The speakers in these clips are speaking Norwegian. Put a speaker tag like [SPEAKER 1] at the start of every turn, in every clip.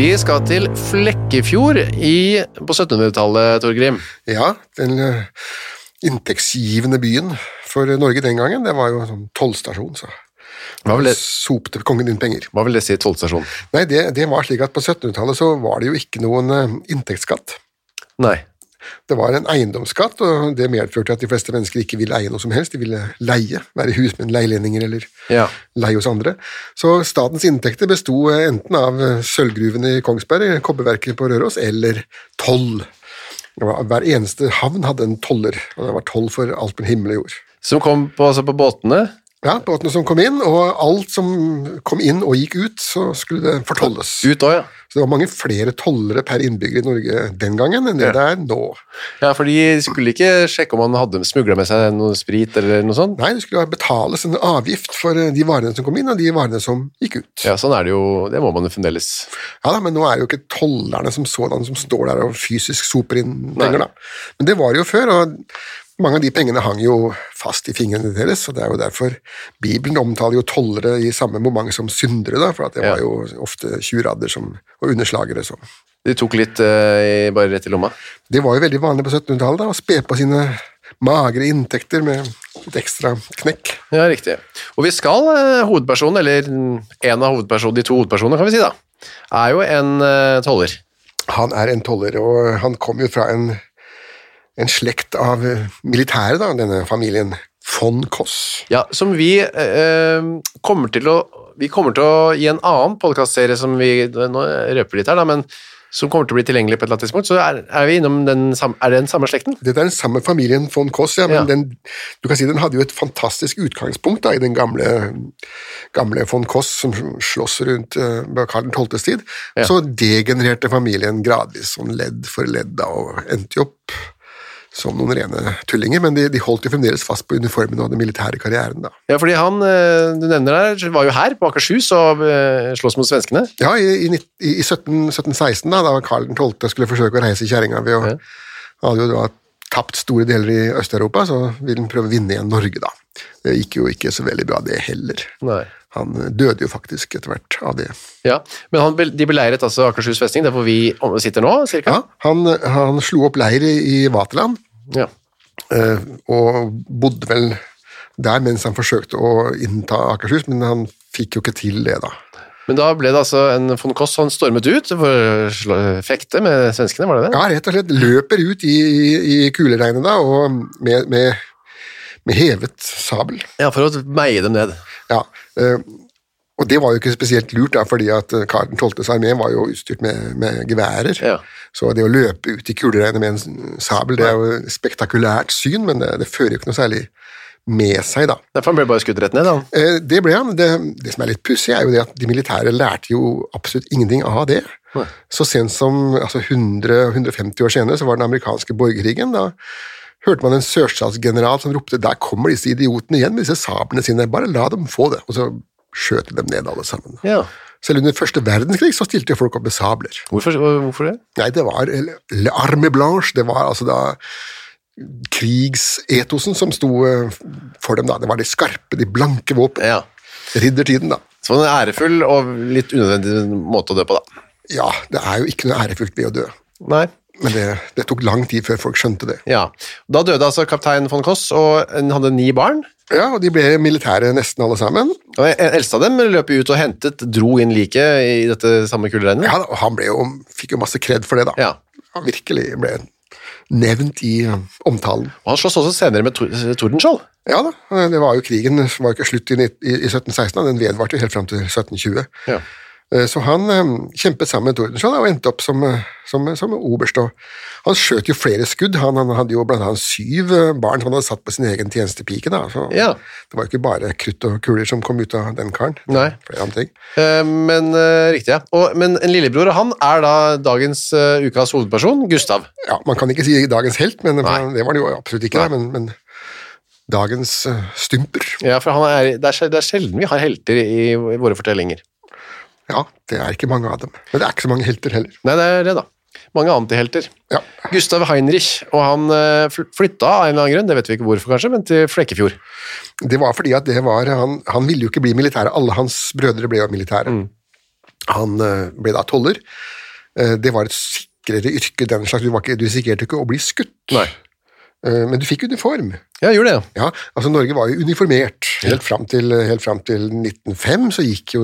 [SPEAKER 1] Vi skal til Flekkefjord i, på 1700-tallet, Torgrim.
[SPEAKER 2] Ja, den eh, inntektsgivende byen for Norge den gangen, det var jo sånn tollstasjon, så
[SPEAKER 1] Hva vil det,
[SPEAKER 2] sopte kongen inn penger.
[SPEAKER 1] hva vil det si, tollstasjon?
[SPEAKER 2] Nei, det, det var slik at på 1700-tallet så var det jo ikke noen eh, inntektsskatt.
[SPEAKER 1] Nei.
[SPEAKER 2] Det var en eiendomsskatt, og det medførte at de fleste mennesker ikke ville eie noe som helst, de ville leie, være husmenn, leilendinger eller
[SPEAKER 1] Ja.
[SPEAKER 2] leie hos andre. Så statens inntekter besto enten av sølvgruvene i Kongsberg, kobberverket på Røros, eller toll. Hver eneste havn hadde en toller, og det var toll for alt med himmel og jord.
[SPEAKER 1] Som kom på, altså på båtene.
[SPEAKER 2] Ja, båtene som kom inn, og alt som kom inn og gikk ut, så skulle det fortolles.
[SPEAKER 1] Ut òg, ja.
[SPEAKER 2] Så det var mange flere tollere per innbygger i Norge den gangen enn det
[SPEAKER 1] Ja.
[SPEAKER 2] det er nå.
[SPEAKER 1] Ja, For de skulle ikke sjekke om han hadde smugla med seg noe sprit eller noe sånt?
[SPEAKER 2] Nei, det skulle betales en avgift for eh, de varene som kom inn, og de varene som gikk ut.
[SPEAKER 1] Ja, sånn er det jo. Det må man jo fremdeles.
[SPEAKER 2] Ja da, Men nå er det jo ikke tollerne som sådan som står der og fysisk soper inn penger, da. Men det var det jo før, og mange av de pengene hang jo fast i fingrene deres, og det er jo derfor Bibelen omtaler jo tollere i samme moment som syndere, da, for at det var jo ofte tjuradder og underslagere. Så.
[SPEAKER 1] De tok litt eh, i- bare rett i lomma.
[SPEAKER 2] Det var jo veldig vanlig på 1700-tallet å spe på sine magre inntekter med et ekstra knekk.
[SPEAKER 1] Ja, riktig. Og vi skal, eh, hovedpersonen, eller en av hovedpersonene, de to hovedpersonene, kan vi si da, er jo en eh, toller.
[SPEAKER 2] Han er en toller, og han kom jo fra en, en slekt av eh, militære, da, denne familien von Koss.
[SPEAKER 1] Ja, som vi eh, kommer til å Vi kommer til å gi en annen podkastserie som vi Nå røper litt her, da, men som kommer til å bli tilgjengelig på et eller annet tidspunkt. Så er, er vi innom den samme Er det den samme slekten?
[SPEAKER 2] Dette er den samme familien von Koss, ja, men
[SPEAKER 1] Ja.
[SPEAKER 2] Den, du kan si den hadde jo et fantastisk utgangspunkt da, i den gamle, gamle von Koss som slåss rundt uh, Karl 12.s tid.
[SPEAKER 1] Ja.
[SPEAKER 2] Så degenererte familien gradvis sånn ledd for ledd da, og endte jo opp som noen rene tullinger, men de, de holdt jo fremdeles fast på uniformen og den militære karrieren. da.
[SPEAKER 1] Ja, fordi han eh, du nevner der, var jo her på Akershus og sloss slåss mot svenskene.
[SPEAKER 2] Ja, i, i, i i 17, 1716, da, da Karl 12. skulle forsøke å reise kjerringa ved å
[SPEAKER 1] Ja.
[SPEAKER 2] hadde jo da tapt store deler i Øst-Europa, så ville han prøve å vinne igjen Norge, da. Det gikk jo ikke så veldig bra, det heller.
[SPEAKER 1] Nei.
[SPEAKER 2] Han døde jo faktisk etter hvert av det.
[SPEAKER 1] Ja, Men han, de beleiret altså Akershus festning, der hvor vi sitter nå, cirka?
[SPEAKER 2] Ja, han, han slo opp leir i i Vaterland,
[SPEAKER 1] Ja.
[SPEAKER 2] eh, og bodde vel der mens han forsøkte å innta Akershus, men han fikk jo ikke til det, da.
[SPEAKER 1] Men da ble det altså en von Koss, han stormet ut for å fekte med svenskene, var det det?
[SPEAKER 2] Ja, rett og slett løper ut i, i, i kuleregnet da, og med, med, med hevet sabel.
[SPEAKER 1] Ja, for å meie dem ned.
[SPEAKER 2] Ja, eh, og det var jo ikke spesielt lurt, da, fordi at eh, Karl 12.s armé var jo utstyrt med, med geværer.
[SPEAKER 1] Ja.
[SPEAKER 2] Så det å løpe ut i kuleregnet med en sabel, det er jo et spektakulært syn, men det, det fører jo ikke noe særlig med seg, da.
[SPEAKER 1] Derfor han ble bare skutt rett ned, han.
[SPEAKER 2] Eh, Det ble han. Det, det som er litt pussig, er jo det at de militære lærte jo absolutt ingenting av det. Så sent som altså 100-150 år senere så var den amerikanske borgerkrigen. Da hørte man en sørstatsgeneral som ropte 'der kommer disse idiotene igjen med disse sablene sine', bare la dem få det. Og så skjøt de dem ned alle sammen.
[SPEAKER 1] Ja.
[SPEAKER 2] Selv under første verdenskrig så stilte folk opp med sabler.
[SPEAKER 1] Hvorfor, hvorfor det?
[SPEAKER 2] Nei, det var Le Arme Blanche, det var altså da krigsetosen som sto eh, for dem da. Det var de skarpe, de blanke våpen.
[SPEAKER 1] Ja.
[SPEAKER 2] Riddertiden, da.
[SPEAKER 1] Så en ærefull og litt unødvendig måte å dø på, da.
[SPEAKER 2] Ja, det er jo ikke noe ærefullt ved å dø.
[SPEAKER 1] Nei.
[SPEAKER 2] Men det, det tok lang tid før folk skjønte det.
[SPEAKER 1] Ja. Da døde altså kaptein von Koss, og han hadde ni barn.
[SPEAKER 2] Ja, og de ble militære nesten alle sammen.
[SPEAKER 1] Og En eldste av dem løp ut og hentet, dro inn liket i dette samme kuleregnet.
[SPEAKER 2] Ja, og han jo, fikk jo masse kred for det, da.
[SPEAKER 1] Ja.
[SPEAKER 2] Han virkelig ble nevnt i uh, omtalen.
[SPEAKER 1] Og han slåss også senere med Tordenskjold.
[SPEAKER 2] Ja da, det var jo krigen som var ikke slutt i, i, i 1716, den vedvarte jo helt fram til 1720.
[SPEAKER 1] Ja.
[SPEAKER 2] Eh, Så han eh, kjempet sammen med Tordenskjold og endte opp som, eh, som, som oberst. Han skjøt jo flere skudd. Han, han hadde jo blant annet syv barn som han hadde satt på sin egen tjenestepike. Da. Så
[SPEAKER 1] Ja.
[SPEAKER 2] Det var jo ikke bare krutt og kuler som kom ut av den karen.
[SPEAKER 1] Nei.
[SPEAKER 2] Flere andre ting.
[SPEAKER 1] Eh, Men eh, riktig, ja. Og, men en lillebror, han er da dagens uh, ukas hovedperson, Gustav.
[SPEAKER 2] Ja, Man kan ikke si dagens helt, men
[SPEAKER 1] Nei.
[SPEAKER 2] det var det jo absolutt ikke. Da, men, men dagens uh, stymper.
[SPEAKER 1] Ja, for han er, det, er, det er sjelden vi har helter i, i våre fortellinger.
[SPEAKER 2] Ja, det er ikke mange av dem. Men det er ikke så mange helter heller.
[SPEAKER 1] Nei, det er det, da. Mange antihelter.
[SPEAKER 2] Ja,
[SPEAKER 1] Gustav Heinrich, og han eh, flytta av en eller annen grunn, det vet vi ikke hvorfor kanskje, men til Flekkefjord.
[SPEAKER 2] Det var fordi at det var, han, han ville jo ikke bli militære. Alle hans brødre ble jo militære.
[SPEAKER 1] Mm.
[SPEAKER 2] Han eh, ble da toller. Eh, Det var et sikrere yrke. den slags. Du, var ikke, du risikerte ikke å bli skutt,
[SPEAKER 1] Nei.
[SPEAKER 2] Eh, men du fikk uniform.
[SPEAKER 1] Ja, jeg gjorde det, ja.
[SPEAKER 2] Altså Norge var jo uniformert. Helt fram til, helt fram til 1905 så gikk jo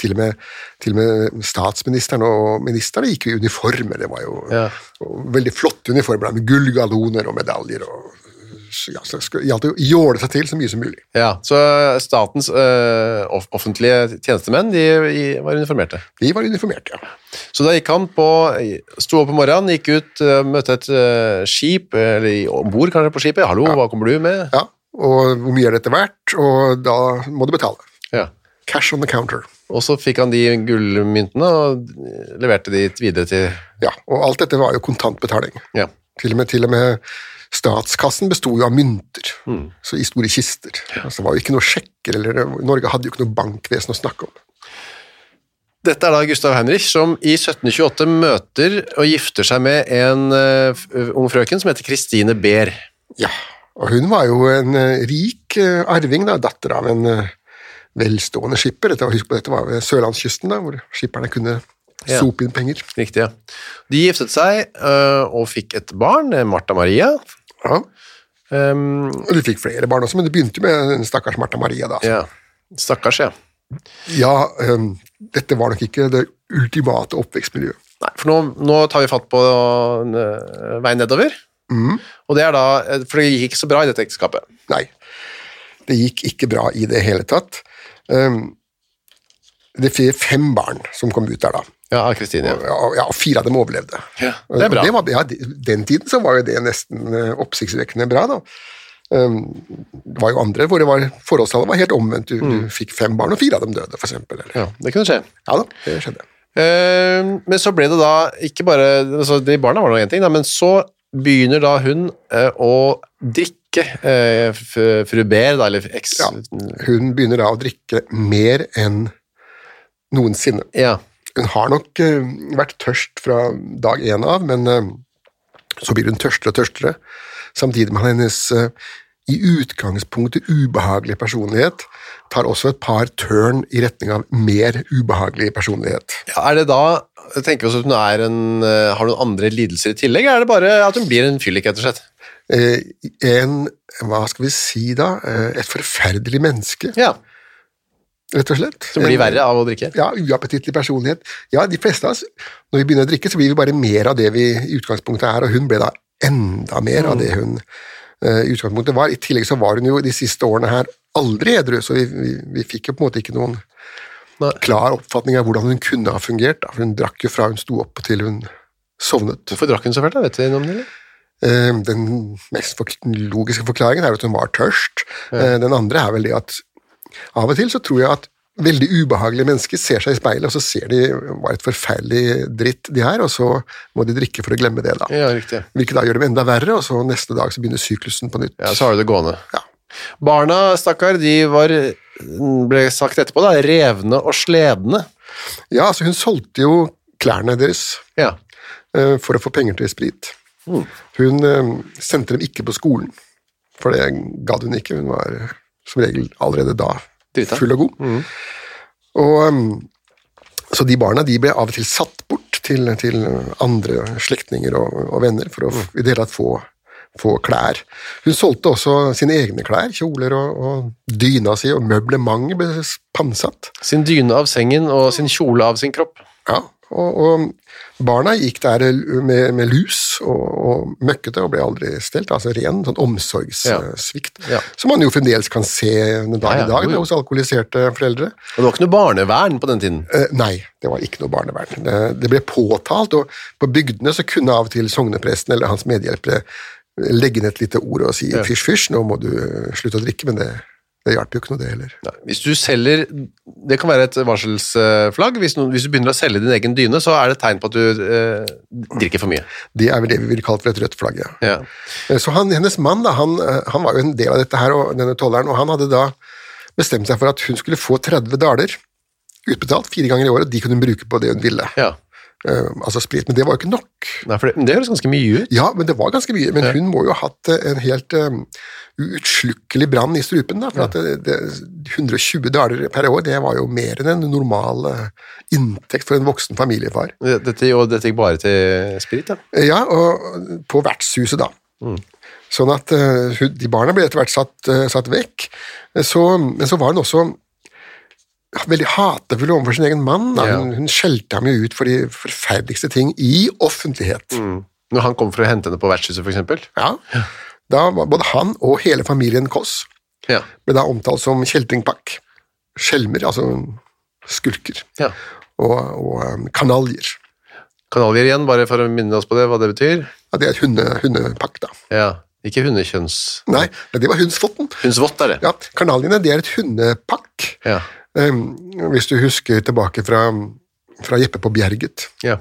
[SPEAKER 2] til og, med, til og med statsministeren og ministrene gikk i uniformer. Det var jo
[SPEAKER 1] Ja.
[SPEAKER 2] veldig flotte uniformer med gullgalloner og medaljer. og ja, så det å jåle seg til så mye som mulig.
[SPEAKER 1] ja. Så statens eh, offentlige tjenestemenn, de, de var uniformerte.
[SPEAKER 2] De var uniformerte, ja.
[SPEAKER 1] Så da gikk han på, sto opp om morgenen, gikk ut, eh, møtte et eh, skip, eller ombord kanskje på skipet. Hallo, hva kommer du med?
[SPEAKER 2] ja. Og hvor mye er dette verdt? Og da må du betale.
[SPEAKER 1] Ja.
[SPEAKER 2] Cash on the counter.
[SPEAKER 1] Og så fikk han de gullmyntene og leverte de videre til
[SPEAKER 2] Ja, Og alt dette var jo kontantbetaling.
[SPEAKER 1] Ja.
[SPEAKER 2] Til og med, til og med statskassen besto jo av mynter,
[SPEAKER 1] Mm.
[SPEAKER 2] så i store kister. Altså, det var jo ikke noe sjekker, eller Norge hadde jo ikke noe bankvesen å snakke om.
[SPEAKER 1] Dette er da Gustav Heinrich, som i 1728 møter og gifter seg med en uh, ung frøken som heter Christine Behr.
[SPEAKER 2] Ja, og hun var jo en uh, rik uh, arving, da, datter av en velstående skipper. Dette, var- husk på, dette var ved sørlandskysten, da, hvor skipperne kunne
[SPEAKER 1] Ja.
[SPEAKER 2] sope inn penger.
[SPEAKER 1] Riktig, ja. De giftet seg og fikk et barn, Martha Maria.
[SPEAKER 2] Ja.
[SPEAKER 1] Um,
[SPEAKER 2] Og de fikk flere barn også, men det begynte med den stakkars Martha Maria. da.
[SPEAKER 1] ja. Stakkars, ja.
[SPEAKER 2] Ja, um, dette var nok ikke det ultimate oppvekstmiljøet.
[SPEAKER 1] Nei, for nå, nå tar vi fatt på veien nedover. Og det er da, eh, for det gikk ikke så bra i dette ekteskapet.
[SPEAKER 2] Nei, det gikk ikke bra i det hele tatt. Um, det er fem barn som kom ut der da,
[SPEAKER 1] Ja, av Kristine. Ja.
[SPEAKER 2] ja, ja, og fire av dem overlevde.
[SPEAKER 1] Ja, det er bra.
[SPEAKER 2] Det var, ja, den tiden så var jo det nesten eh, oppsiktsvekkende bra da. Ehm, det var jo andre hvor det var, forholdstallet var helt omvendt. Du, du fikk fem barn, og fire av dem døde, for eksempel. Eller.
[SPEAKER 1] Mm. ja, det kunne skje.
[SPEAKER 2] Ja da, det skjedde.
[SPEAKER 1] Eh, men så ble det da ikke bare altså De barna var nå én ting, da, men så begynner da hun eh, å drikke eh, fru Behr, da, eller eks...
[SPEAKER 2] Ja. Hun begynner da å drikke mer enn noensinne.
[SPEAKER 1] Ja.
[SPEAKER 2] Hun har nok eh, vært tørst fra dag én av, men eh, så blir hun tørstere og tørstere, samtidig med at hennes eh, i utgangspunktet ubehagelige personlighet tar også et par tørn i retning av mer ubehagelig personlighet.
[SPEAKER 1] Ja, Er det da Tenker vi oss at hun en, har noen andre lidelser i tillegg, eller er det bare at hun blir en fyllik, rett og slett?
[SPEAKER 2] En, hva skal vi si da, et forferdelig menneske,
[SPEAKER 1] Ja,
[SPEAKER 2] rett og slett.
[SPEAKER 1] Som blir
[SPEAKER 2] En-
[SPEAKER 1] verre av å drikke?
[SPEAKER 2] Ja, uappetittlig personlighet. Ja, de fleste av oss, når vi begynner å drikke, så blir vi bare mer av det vi i utgangspunktet er, og hun ble da enda mer av det hun eh, i utgangspunktet var. I tillegg så var hun jo de siste årene her aldri edru, så vi, vi, vi fikk jo på en måte ikke noen
[SPEAKER 1] Nei.
[SPEAKER 2] klar oppfatning av hvordan hun kunne ha fungert. Da. For hun drakk jo fra hun sto opp til hun sovnet.
[SPEAKER 1] Hvorfor drakk hun så fælt, da? Vet du om det?
[SPEAKER 2] Eh, Den mest logiske forklaringen er at hun var tørst. Eh, Den andre er vel det at av og til så tror jeg at veldig ubehagelige mennesker ser seg i speilet, og så ser de hva et forferdelig dritt de er, og så må de drikke for å glemme det, da.
[SPEAKER 1] Ja, riktig.
[SPEAKER 2] Hvilket da gjør dem enda verre, og så neste dag så begynner syklusen på nytt.
[SPEAKER 1] Ja, så har du det gående.
[SPEAKER 2] Ja.
[SPEAKER 1] Barna, stakkar, de var, ble sagt etterpå, da, revne og sledne.
[SPEAKER 2] Ja, altså hun solgte jo klærne deres
[SPEAKER 1] Ja.
[SPEAKER 2] eh, for å få penger til sprit. Hun eh, sendte dem ikke på skolen, for det gadd hun ikke. Hun var som regel allerede da full og god. Og, um, så de barna de ble av og til satt bort til, til andre slektninger og, og venner for å f- i det hele tatt få, få klær. Hun solgte også sine egne klær, kjoler og, og dyna si, og møblementet ble pantsatt.
[SPEAKER 1] Sin dyne av sengen og sin kjole av sin kropp.
[SPEAKER 2] Ja, og barna gikk der med, med lus og, og møkkete og ble aldri stelt, altså ren sånn omsorgssvikt,
[SPEAKER 1] Ja.
[SPEAKER 2] som man jo fremdeles kan se den dag
[SPEAKER 1] Ja, ja,
[SPEAKER 2] i dag
[SPEAKER 1] jo, jo.
[SPEAKER 2] hos alkoholiserte foreldre.
[SPEAKER 1] Og det var ikke noe barnevern på den tiden.
[SPEAKER 2] Eh, nei, det var ikke noe barnevern. Det, det ble påtalt, og på bygdene så kunne av og til sognepresten eller hans medhjelpere legge ned et lite ord og si
[SPEAKER 1] Ja.
[SPEAKER 2] fysj, fysj, nå må du slutte å drikke, men det, det hjalp jo ikke noe, det heller.
[SPEAKER 1] Nei, Hvis du selger Det kan være et varselsflagg. Hvis, noen, hvis du begynner å selge din egen dyne, så er det et tegn på at du eh, drikker for mye.
[SPEAKER 2] Det er vel det vi ville kalt for et rødt flagg, ja.
[SPEAKER 1] Ja.
[SPEAKER 2] Eh, Så han, hennes mann da, han, eh, han var jo en del av dette her, og denne tolleren, og han hadde da bestemt seg for at hun skulle få 30 daler utbetalt fire ganger i året, de kunne hun bruke på det hun ville.
[SPEAKER 1] ja.
[SPEAKER 2] Eh, altså sprit, men det var jo ikke nok.
[SPEAKER 1] Nei, for det, det høres ganske mye ut.
[SPEAKER 2] Ja, men det var ganske mye, men hun må jo ha hatt eh, en helt um, uutslukkelig brann i strupen, da, for at det, det, 120 daler per år, det var jo mer enn en normal eh, inntekt for en voksen familiefar.
[SPEAKER 1] Dette, og dette gikk bare til sprit, da.
[SPEAKER 2] Eh, Ja, og på vertshuset da. Sånn at uh, de barna ble etter hvert satt, uh, satt vekk. Eh, Så, men så var hun også veldig hatefull overfor sin egen mann.
[SPEAKER 1] Ja.
[SPEAKER 2] Hun, hun skjelte ham jo ut for de forferdeligste ting i offentlighet.
[SPEAKER 1] Når han kom for å hente henne på vertshuset, for eksempel.
[SPEAKER 2] Ja. Da var både han og hele familien Koss
[SPEAKER 1] Ja.
[SPEAKER 2] ble da omtalt som kjeltringpakk. Skjelmer, altså skurker.
[SPEAKER 1] ja.
[SPEAKER 2] Og, og um, kanaljer.
[SPEAKER 1] Kanaljer igjen, bare for å minne oss på det, hva det betyr.
[SPEAKER 2] Ja, det er et hunde, hundepakk, da.
[SPEAKER 1] Ja. Ikke hundekjønns...
[SPEAKER 2] Nei, det var hundsvotten.
[SPEAKER 1] Hundsvott er det.
[SPEAKER 2] Ja, Kanaljene det er et hundepakk.
[SPEAKER 1] Ja.
[SPEAKER 2] Um, hvis du husker tilbake fra, fra Jeppe på Bjerget,
[SPEAKER 1] ja.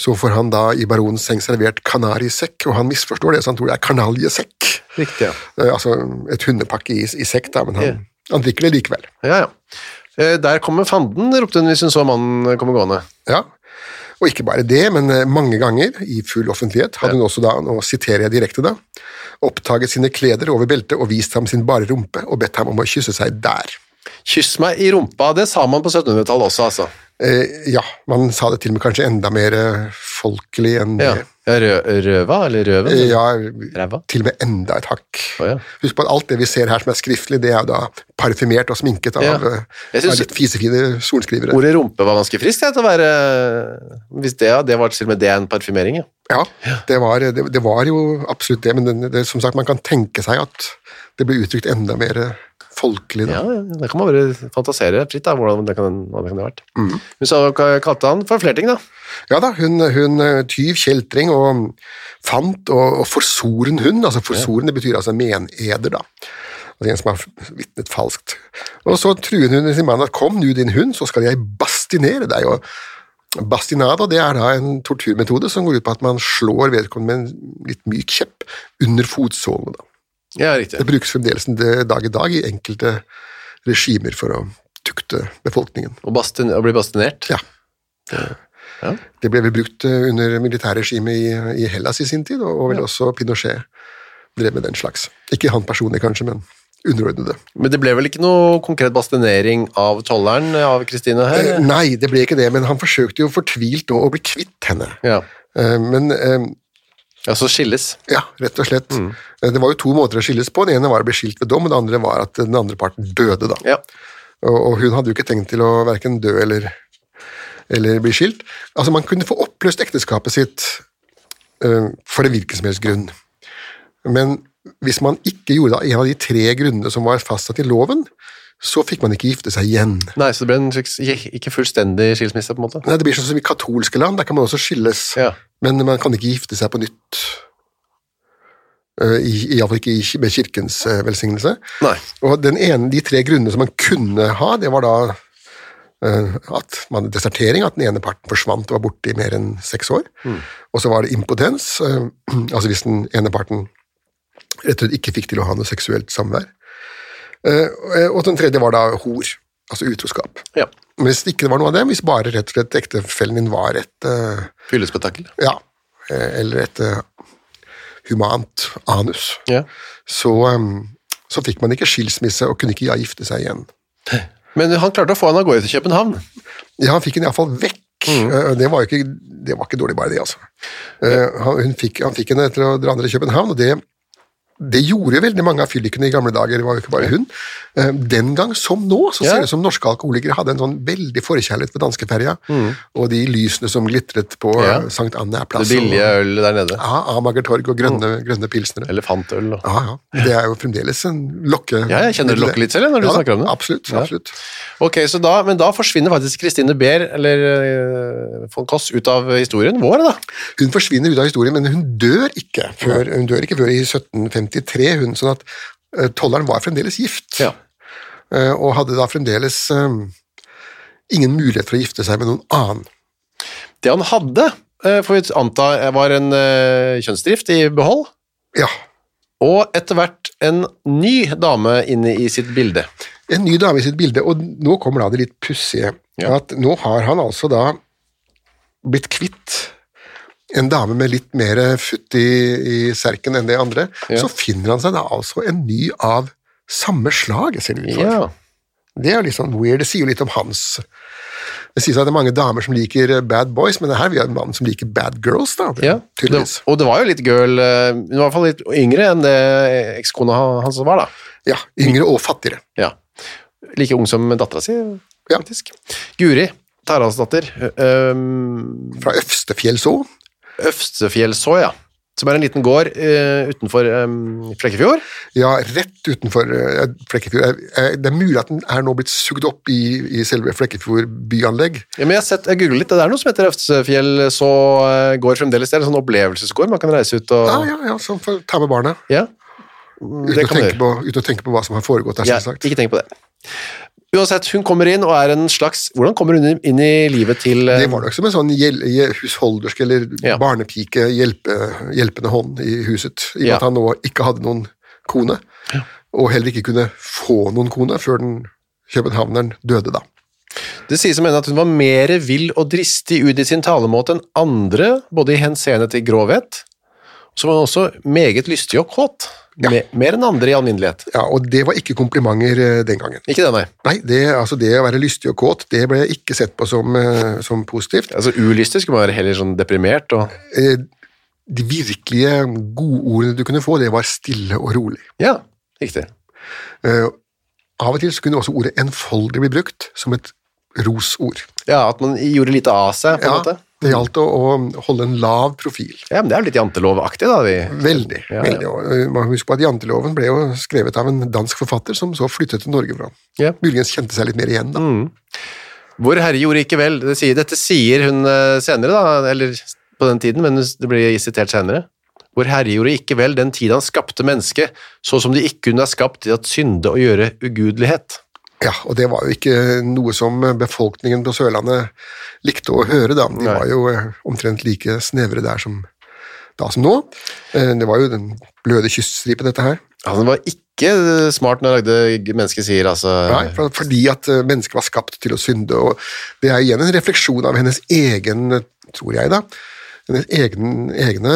[SPEAKER 2] så får han da i baronens seng servert kanarisekk, og han misforstår det, så han tror det er kanaljesekk.
[SPEAKER 1] Riktig, ja.
[SPEAKER 2] Eh, altså et hundepakke i, i sekk, da, men han,
[SPEAKER 1] Ja.
[SPEAKER 2] han drikker det likevel.
[SPEAKER 1] Ja, ja. Eh, Der kommer fanden, ropte hun hvis hun så mannen komme gående.
[SPEAKER 2] Ja. Og ikke bare det, men eh, mange ganger, i full offentlighet, hadde hun også da, nå siterer jeg direkte da, opptaget sine kleder over beltet og vist ham sin bare rumpe og bedt ham om å kysse seg der.
[SPEAKER 1] Kyss meg i rumpa, det sa man på 1700-tallet også, altså.
[SPEAKER 2] Eh, ja, man sa det til og med kanskje enda mer eh, folkelig enn
[SPEAKER 1] Ja. rø røva, eller røven?
[SPEAKER 2] Eller? ja,
[SPEAKER 1] Ræva?
[SPEAKER 2] til og med enda et hakk.
[SPEAKER 1] Oh, ja.
[SPEAKER 2] Husk på at alt det vi ser her som er skriftlig, det er da parfymert og sminket av,
[SPEAKER 1] Ja.
[SPEAKER 2] eh,
[SPEAKER 1] synes-
[SPEAKER 2] av litt fisefine solskrivere.
[SPEAKER 1] Ordet rumpe var ganske friskt, til å være Hvis det, det var til og med det en parfymering, ja.
[SPEAKER 2] Ja, det var, det, det var jo absolutt det, men det, det, som sagt, man kan tenke seg at det ble uttrykt enda mer folkelig. Da.
[SPEAKER 1] Ja, ja, det kan man bare fantasere fritt, da, hvordan det kan, hva det kan ha vært. Men så kalte han for flere ting, da.
[SPEAKER 2] Ja da, hun, hun eh, tyv, kjeltring og fant og, og forsoren hund. altså Forsoren det betyr altså meneder, da. Altså en som har vitnet falskt. Og så truer hun sin mann at kom nu din hund, så skal jeg bastinere deg. og Bastinada det er da en torturmetode som går ut på at man slår vedkommende med en litt myk kjepp under fotsålene. da.
[SPEAKER 1] Ja, riktig.
[SPEAKER 2] Det brukes fremdeles dag i dag i enkelte regimer for å tukte befolkningen.
[SPEAKER 1] Og, bastin, bli bastinert.
[SPEAKER 2] Ja.
[SPEAKER 1] Ja.
[SPEAKER 2] Det ble vel brukt eh, under militærregimet i, i Hellas i sin tid, og, vel også Pinochet drev med den slags. Ikke han personlig, kanskje, men underordnede.
[SPEAKER 1] Men det ble vel ikke noe konkret bastinering av tolleren av Kristine her?
[SPEAKER 2] Eh, nei, det ble ikke det, men han forsøkte jo fortvilt å bli kvitt henne.
[SPEAKER 1] Ja.
[SPEAKER 2] Eh, men eh,
[SPEAKER 1] Altså skilles.
[SPEAKER 2] ja, rett og slett. Mm. Det var jo to måter å skilles på. Den ene var å bli skilt ved dom, og det andre var at den andre parten døde. da.
[SPEAKER 1] Ja.
[SPEAKER 2] Og, og hun hadde jo ikke tenkt til å verken dø eller, eller bli skilt. Altså, man kunne få oppløst ekteskapet sitt uh, for en hvilken som helst grunn. Men hvis man ikke gjorde det av en av de tre grunnene som var fastsatt i loven, så fikk man ikke gifte seg igjen.
[SPEAKER 1] Nei, så det ble en slags ikke fullstendig skilsmisse, på en måte?
[SPEAKER 2] Nei, Det blir sånn som i katolske land, der kan man også skilles,
[SPEAKER 1] Ja.
[SPEAKER 2] men man kan ikke gifte seg på nytt. Eh, Iallfall ikke med kirkens eh, velsignelse.
[SPEAKER 1] Nei.
[SPEAKER 2] Og den ene, de tre grunnene som man kunne ha, det var da eh, at man hadde desertering, at den ene parten forsvant og var borte i mer enn seks år. Og så var det impotens, altså hvis den ene parten rett og slett ikke fikk til å ha noe seksuelt samvær. Eh, Og den tredje var da hor, altså utroskap.
[SPEAKER 1] Ja.
[SPEAKER 2] Hvis det var noe av det, hvis bare rett og slett ektefellen din var et uh,
[SPEAKER 1] Fyllespetakkel.
[SPEAKER 2] ja, eh, eller et uh, humant anus,
[SPEAKER 1] Ja.
[SPEAKER 2] så, um, så fikk man ikke skilsmisse og kunne ikke ja gifte seg igjen.
[SPEAKER 1] Men han klarte å få han av gårde til København.
[SPEAKER 2] Ja, han fikk henne iallfall vekk. Mm. Det, var ikke, det var ikke dårlig, bare det, altså. Eh, Han, fikk, han fikk henne til å dra ned til København, og det, det gjorde jo veldig mange av fyllikene i gamle dager, det var jo ikke bare hun. Eh, Den gang som nå, så ser det ut som norske alkoholikere hadde en sånn veldig forkjærlighet for danskeferja, og de lysene som glitret på
[SPEAKER 1] Mm. Ja.
[SPEAKER 2] eh, Sankt Anna
[SPEAKER 1] Det
[SPEAKER 2] plass.
[SPEAKER 1] billige øl der nede.
[SPEAKER 2] Ja, Amager torg og grønne, grønne pilsnere.
[SPEAKER 1] Elefantøl og
[SPEAKER 2] Ja, ja. Det er jo fremdeles en lokke...
[SPEAKER 1] Ja, jeg kjenner det lokker litt selv, når du
[SPEAKER 2] Ja
[SPEAKER 1] snakker om det.
[SPEAKER 2] Absolutt. Absolutt.
[SPEAKER 1] Ok, så da, Men da forsvinner faktisk Kristine Behr, eller uh, von Koss, ut av historien vår, da.
[SPEAKER 2] Hun forsvinner ut av historien, men hun dør ikke før, hun dør ikke før i 1753, hun, sånn at eh, tolleren var fremdeles gift,
[SPEAKER 1] Ja.
[SPEAKER 2] eh, og hadde da fremdeles eh, ingen mulighet for å gifte seg med noen annen.
[SPEAKER 1] Det han hadde, får vi anta, var en kjønnsdrift i behold,
[SPEAKER 2] Ja,
[SPEAKER 1] og etter hvert en ny dame inne i sitt bilde.
[SPEAKER 2] en ny dame i sitt bilde, og nå kommer da det litt pussige,
[SPEAKER 1] Ja.
[SPEAKER 2] at nå har han altså da blitt kvitt en dame med litt mer futt i, i serken enn det andre,
[SPEAKER 1] Ja.
[SPEAKER 2] så finner han seg da altså en ny av samme slag, ser det ut for.
[SPEAKER 1] Ja.
[SPEAKER 2] Det er litt sånn weird, det sier jo litt om hans Det sies at det er mange damer som liker bad boys, men det her ha en mann som liker bad girls, da.
[SPEAKER 1] ja.
[SPEAKER 2] tydeligvis.
[SPEAKER 1] Det, og det var jo litt girl eh, Hun var i hvert fall litt yngre enn det ekskona hans var, da.
[SPEAKER 2] Ja, yngre og fattigere.
[SPEAKER 1] Ja. Like ung som dattera si,
[SPEAKER 2] Ja.
[SPEAKER 1] faktisk. Guri Taraldsdatter. Um,
[SPEAKER 2] Fra Øvstefjellså.
[SPEAKER 1] Øvstefjellså, ja. Som er en liten gård uh, utenfor um, Flekkefjord.
[SPEAKER 2] Ja, rett utenfor uh, Flekkefjord. Det er mulig at den er nå blitt sugd opp i, i selve Flekkefjord byanlegg.
[SPEAKER 1] Ja, men jeg har sett, jeg googlet litt, det er noe som heter Øvstefjellså uh, gård fremdeles. Det er en sånn opplevelsesgård, man kan reise ut og
[SPEAKER 2] Ja, ja, ja, så får ta med barna.
[SPEAKER 1] Ja.
[SPEAKER 2] Uten
[SPEAKER 1] Det
[SPEAKER 2] å,
[SPEAKER 1] kan du
[SPEAKER 2] tenke på, uten å tenke på hva som har foregått der,
[SPEAKER 1] Ja,
[SPEAKER 2] selvsagt.
[SPEAKER 1] ikke tenk på det. Uansett, hun kommer inn og er en slags Hvordan kommer hun inn i livet til uh...
[SPEAKER 2] Det var nok som en sånn husholdersk eller
[SPEAKER 1] Ja.
[SPEAKER 2] barnepike, hjelpe, hjelpende hånd i huset, i og med
[SPEAKER 1] Ja.
[SPEAKER 2] at han nå ikke hadde noen kone, og heller ikke kunne få noen kone før den københavneren døde, da.
[SPEAKER 1] Det sies om henne at hun var mer vill og dristig ut i sin talemåte enn andre, både i henseende til grovhet, så var hun også meget lystig og kåt.
[SPEAKER 2] Ja.
[SPEAKER 1] Mer, mer enn andre i alminnelighet.
[SPEAKER 2] Ja, og det var ikke komplimenter eh, den gangen.
[SPEAKER 1] Ikke det, nei.
[SPEAKER 2] Nei, det, altså det å være lystig og kåt, det ble ikke sett på som, eh, som positivt.
[SPEAKER 1] Altså, ulystig skulle man være heller sånn deprimert og
[SPEAKER 2] Eh, De virkelige godordene du kunne få, det var stille og rolig.
[SPEAKER 1] Ja, riktig.
[SPEAKER 2] Eh, Av og til så kunne også ordet enfoldig bli brukt som et rosord.
[SPEAKER 1] Ja, at man gjorde lite av seg, på en
[SPEAKER 2] Ja,
[SPEAKER 1] måte.
[SPEAKER 2] Det gjaldt å, å holde en lav profil.
[SPEAKER 1] Ja, men det er jo litt jantelovaktig, da. Vi.
[SPEAKER 2] Veldig.
[SPEAKER 1] Ja, ja.
[SPEAKER 2] veldig. Og, eh, man husker på at Janteloven ble jo skrevet av en dansk forfatter som så flyttet til Norge fra.
[SPEAKER 1] Ja.
[SPEAKER 2] Muligens kjente seg litt mer igjen, da.
[SPEAKER 1] Hvor Herre gjorde ikke vel. Det sier, dette sier hun eh, senere, da, eller på den tiden, men det blir sitert senere. Hvor Herre gjorde ikke vel den tid han skapte mennesket, så som de ikke kunne ha skapt til at synde og gjøre ugudelighet.
[SPEAKER 2] Ja, og det var jo ikke noe som befolkningen på Sørlandet likte å høre, da. De
[SPEAKER 1] Nei.
[SPEAKER 2] var jo eh, omtrent like snevre der som da som nå. Eh, Det var jo den bløde kyststripen, dette her.
[SPEAKER 1] Han var ikke smart når lagde Mennesket sier, altså.
[SPEAKER 2] Nei, for, fordi at eh, mennesket var skapt til å synde, og det er igjen en refleksjon av hennes egen, eh, tror jeg da, hennes egen, egne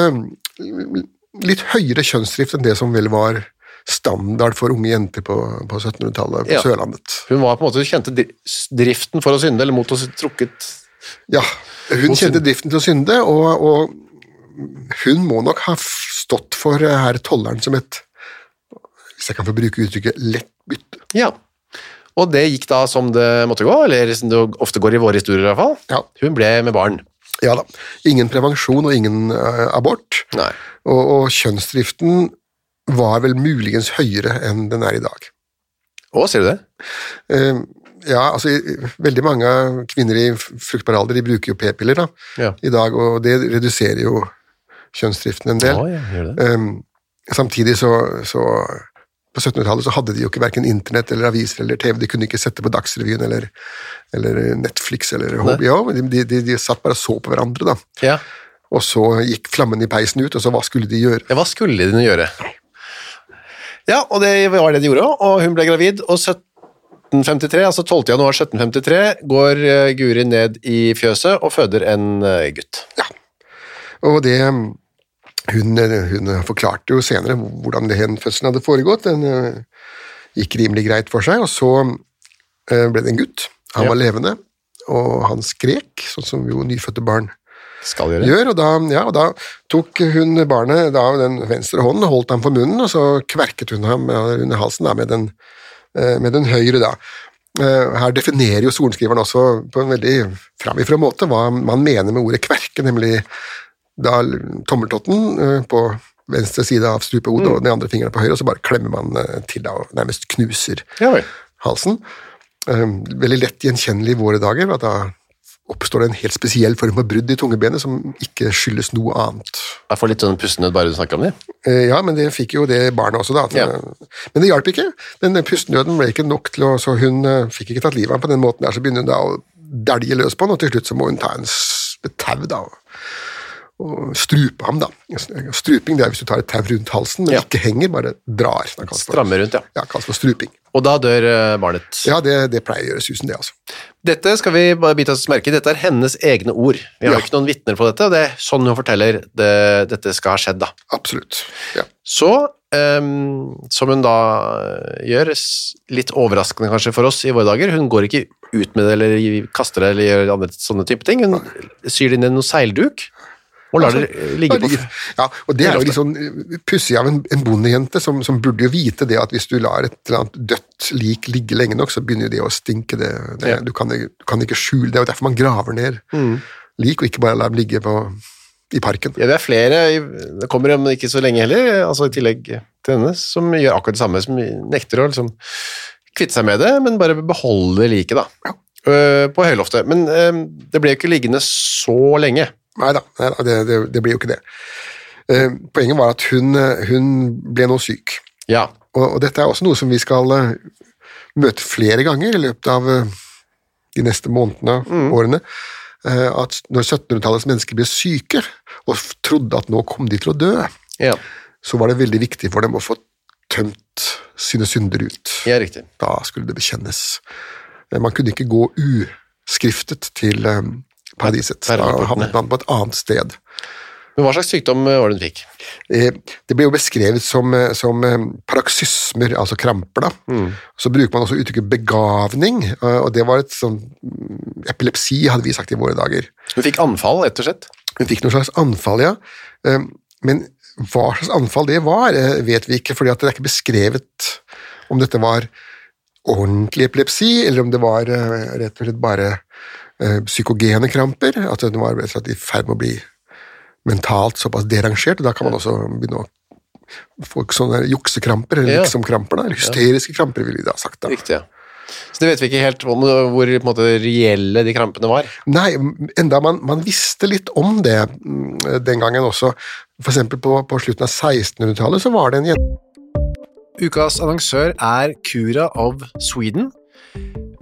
[SPEAKER 2] litt høyere kjønnsdrift enn det som vel var standard for unge jenter på, på 1700-tallet på
[SPEAKER 1] Ja.
[SPEAKER 2] Sørlandet.
[SPEAKER 1] Hun var på en måte, kjente driften for å synde, eller mot å trukket
[SPEAKER 2] Ja, hun kjente driften til å synde, og, og hun må nok ha stått for eh, herr tolleren som et, hvis jeg kan få bruke uttrykket, lett bytte.
[SPEAKER 1] Ja. Og det gikk da som det måtte gå, eller som det ofte går i våre historier i hvert fall.
[SPEAKER 2] Ja.
[SPEAKER 1] Hun ble med barn.
[SPEAKER 2] Ja da. Ingen prevensjon og ingen eh, abort.
[SPEAKER 1] Nei.
[SPEAKER 2] Og, og kjønnsdriften var vel muligens høyere enn den er i dag.
[SPEAKER 1] Å, sier du det?
[SPEAKER 2] Uh, ja, altså veldig mange kvinner i fruktbar alder de bruker jo p-piller da,
[SPEAKER 1] Ja.
[SPEAKER 2] i dag, og det reduserer jo kjønnsdriften en del.
[SPEAKER 1] Ja, det.
[SPEAKER 2] Um, samtidig så, så på 1700-tallet så hadde de jo ikke verken internett eller aviser eller TV, de kunne ikke sette på Dagsrevyen eller, eller Netflix eller HBO, de, de, de, de satt bare og så på hverandre, da.
[SPEAKER 1] Ja.
[SPEAKER 2] Og så gikk flammen i peisen ut, og så hva skulle de gjøre?
[SPEAKER 1] Ja, hva skulle de gjøre? Ja, og det var det de gjorde, og hun ble gravid, og 1753, altså 12. januar 1753, går eh, Guri ned i fjøset og føder en gutt.
[SPEAKER 2] Ja, Og det hun, hun forklarte jo senere hvordan den fødselen hadde foregått. Den eh, gikk rimelig greit for seg, og så eh, ble det en gutt. Han
[SPEAKER 1] Ja.
[SPEAKER 2] var levende, og han skrek, sånn som jo nyfødte barn
[SPEAKER 1] Skal gjøre.
[SPEAKER 2] gjør. Og da, ja, og da tok hun barnet da den venstre hånden, holdt ham for munnen, og så kverket hun ham under halsen da, med, den, eh, med den høyre. da. Eh, Her definerer jo sorenskriveren også på en veldig framifrå måte hva man mener med ordet kverke, nemlig da tommeltotten eh, på venstre side av strupehodet og den andre fingeren på høyre, og så bare klemmer man til da, og nærmest knuser
[SPEAKER 1] Ja
[SPEAKER 2] halsen. Veldig lett gjenkjennelig i våre dager, at da oppstår det en helt spesiell form for brudd i tungebenet som ikke skyldes noe annet.
[SPEAKER 1] Jeg får litt sånn pustenød bare du snakker om det.
[SPEAKER 2] Eh, Ja, men det fikk jo det barnet også, da.
[SPEAKER 1] Ja.
[SPEAKER 2] Men det hjalp ikke. Den pustenøden ble ikke nok til å Så hun eh, fikk ikke tatt livet av ham på den måten der, så begynner hun da å dælje løs på han, og til slutt så må hun ta en tau, da. og- strupe ham, da. Struping det er hvis du tar et tau rundt halsen, men
[SPEAKER 1] Ja.
[SPEAKER 2] ikke henger, bare drar. Det kalles for-
[SPEAKER 1] Stramme rundt, ja.
[SPEAKER 2] Ja, kalles for struping.
[SPEAKER 1] Og da dør eh, barnet.
[SPEAKER 2] Ja, det, det pleier å gjøre susen, det, altså.
[SPEAKER 1] Dette skal vi bare bite oss merke. Dette er hennes egne ord. Vi har
[SPEAKER 2] Ja.
[SPEAKER 1] ikke noen vitner på dette, og det er sånn hun forteller det, dette skal ha skjedd, da.
[SPEAKER 2] Absolutt. Ja.
[SPEAKER 1] Så, um, som hun da eh, gjør, litt overraskende kanskje for oss i våre dager, hun går ikke ut med det eller kaster det eller gjør andre sånne type ting. Hun syr det inn i noe seilduk og lar det eh, ligge på
[SPEAKER 2] Ja, Ja, og det er jo litt sånn eh, pussig av en, en bondejente som, som burde jo vite det at hvis du lar et eller annet dødt lik ligge lenge nok, så begynner det å stinke. Det, det,
[SPEAKER 1] Ja.
[SPEAKER 2] du, kan, du kan ikke skjule det, og derfor man graver ned lik, og ikke bare lar dem ligge på, i parken.
[SPEAKER 1] Ja, det er flere, det kommer om ikke så lenge heller, altså i tillegg til henne, som gjør akkurat det samme, som nekter å liksom kvitte seg med det, men bare beholde liket da, øh, på høyloftet. Men øh, det ble jo ikke liggende så lenge.
[SPEAKER 2] Nei da, det, det, det blir jo ikke det. Eh, poenget var at hun, eh, hun ble nå syk.
[SPEAKER 1] Ja,
[SPEAKER 2] Og, og dette er også noe som vi skal eh, møte flere ganger i løpet av de neste månedene, årene. eh, at når 1700-tallets mennesker ble syke og trodde at nå kom de til å dø,
[SPEAKER 1] ja,
[SPEAKER 2] så var det veldig viktig for dem å få tømt sine synder ut.
[SPEAKER 1] ja riktig.
[SPEAKER 2] Da skulle det bekjennes. Man kunne ikke gå uskriftet til eh, paradiset. Da havnet man på et annet sted.
[SPEAKER 1] Men hva slags sykdom øh, var det hun fikk?
[SPEAKER 2] Eh, Det ble jo beskrevet som, eh, som paraksysmer, altså kramper. da. Så bruker man også uttrykket begavning, eh, og det var et sånn mm, Epilepsi, hadde vi sagt i våre dager.
[SPEAKER 1] Hun fikk anfall, rett og slett.
[SPEAKER 2] Hun fikk noe slags anfall, ja. Eh, Men hva slags anfall det var, eh, vet vi ikke, fordi det er ikke beskrevet om dette var ordentlig epilepsi, eller om det var eh, rett og slett bare eh, psykogene kramper, at den var i ferd med å bli mentalt såpass derangert, og da kan man også begynne å få sånne juksekramper, eller
[SPEAKER 1] Ja.
[SPEAKER 2] liksom-kramper, hysteriske kramper, ville vi da sagt. da.
[SPEAKER 1] Riktig, ja. Så det vet vi ikke helt om hvor på en måte, reelle de krampene var.
[SPEAKER 2] Nei, enda man, man visste litt om det mm, den gangen også. For eksempel på, på slutten av 1600-tallet så var det en jente
[SPEAKER 1] Ukas annonsør er Cura of Sweden.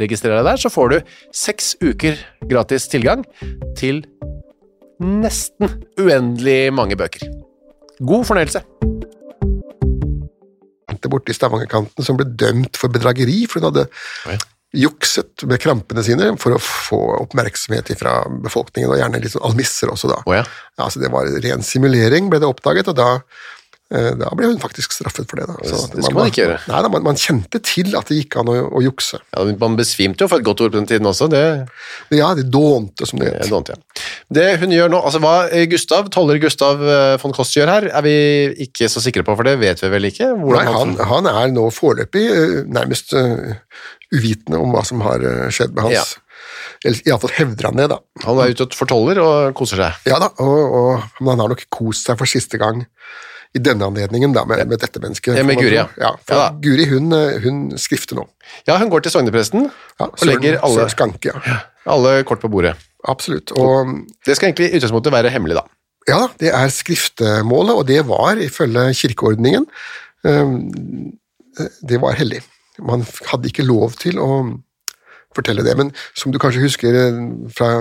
[SPEAKER 1] registrer deg der, så får du seks uker gratis tilgang til nesten uendelig mange bøker. God fornøyelse!
[SPEAKER 2] borte i Stavangerkanten som ble dømt for bedrageri, for hun hadde
[SPEAKER 1] Oi.
[SPEAKER 2] jukset med krampene sine for å få oppmerksomhet fra befolkningen, og gjerne litt sånn almisser også, da.
[SPEAKER 1] Oh, ja.
[SPEAKER 2] Ja, så Det var ren simulering, ble det oppdaget, og da, da ble hun faktisk straffet for det. da. Så
[SPEAKER 1] Det skal man ikke gjøre.
[SPEAKER 2] Nei, da, man, man kjente til at det gikk an å, å jukse.
[SPEAKER 1] ja. Man besvimte jo for et godt ord på den tiden også. Det
[SPEAKER 2] Ja, det dånte, som det het.
[SPEAKER 1] dånt, ja. Det hun gjør nå, altså hva Gustav, toller Gustav eh, von Kost gjør her, er vi ikke så sikre på, for det vet vi vel ikke?
[SPEAKER 2] Nei, han, han er nå foreløpig eh, nærmest uh, uvitende om hva som har eh, skjedd med hans
[SPEAKER 1] Ja.
[SPEAKER 2] Eller iallfall hevder han det, da.
[SPEAKER 1] Han er ute for toller og koser seg.
[SPEAKER 2] Ja da, og, og, men han har nok kost seg for siste gang i denne anledningen da, med, med dette mennesket.
[SPEAKER 1] Ja, med Guri, ja.
[SPEAKER 2] ja.
[SPEAKER 1] Ja.
[SPEAKER 2] Guri hun, eh, hun skrifter nå.
[SPEAKER 1] Ja, hun går til sognepresten
[SPEAKER 2] Ja,
[SPEAKER 1] og legger alle,
[SPEAKER 2] Skanke, ja.
[SPEAKER 1] alle kort på bordet.
[SPEAKER 2] Absolutt. Og
[SPEAKER 1] Det skal egentlig i utgangspunktet være hemmelig, da.
[SPEAKER 2] ja det er skriftemålet, og det var ifølge kirkeordningen eh, Det var hellig. Man hadde ikke lov til å fortelle det, men som du kanskje husker eh, fra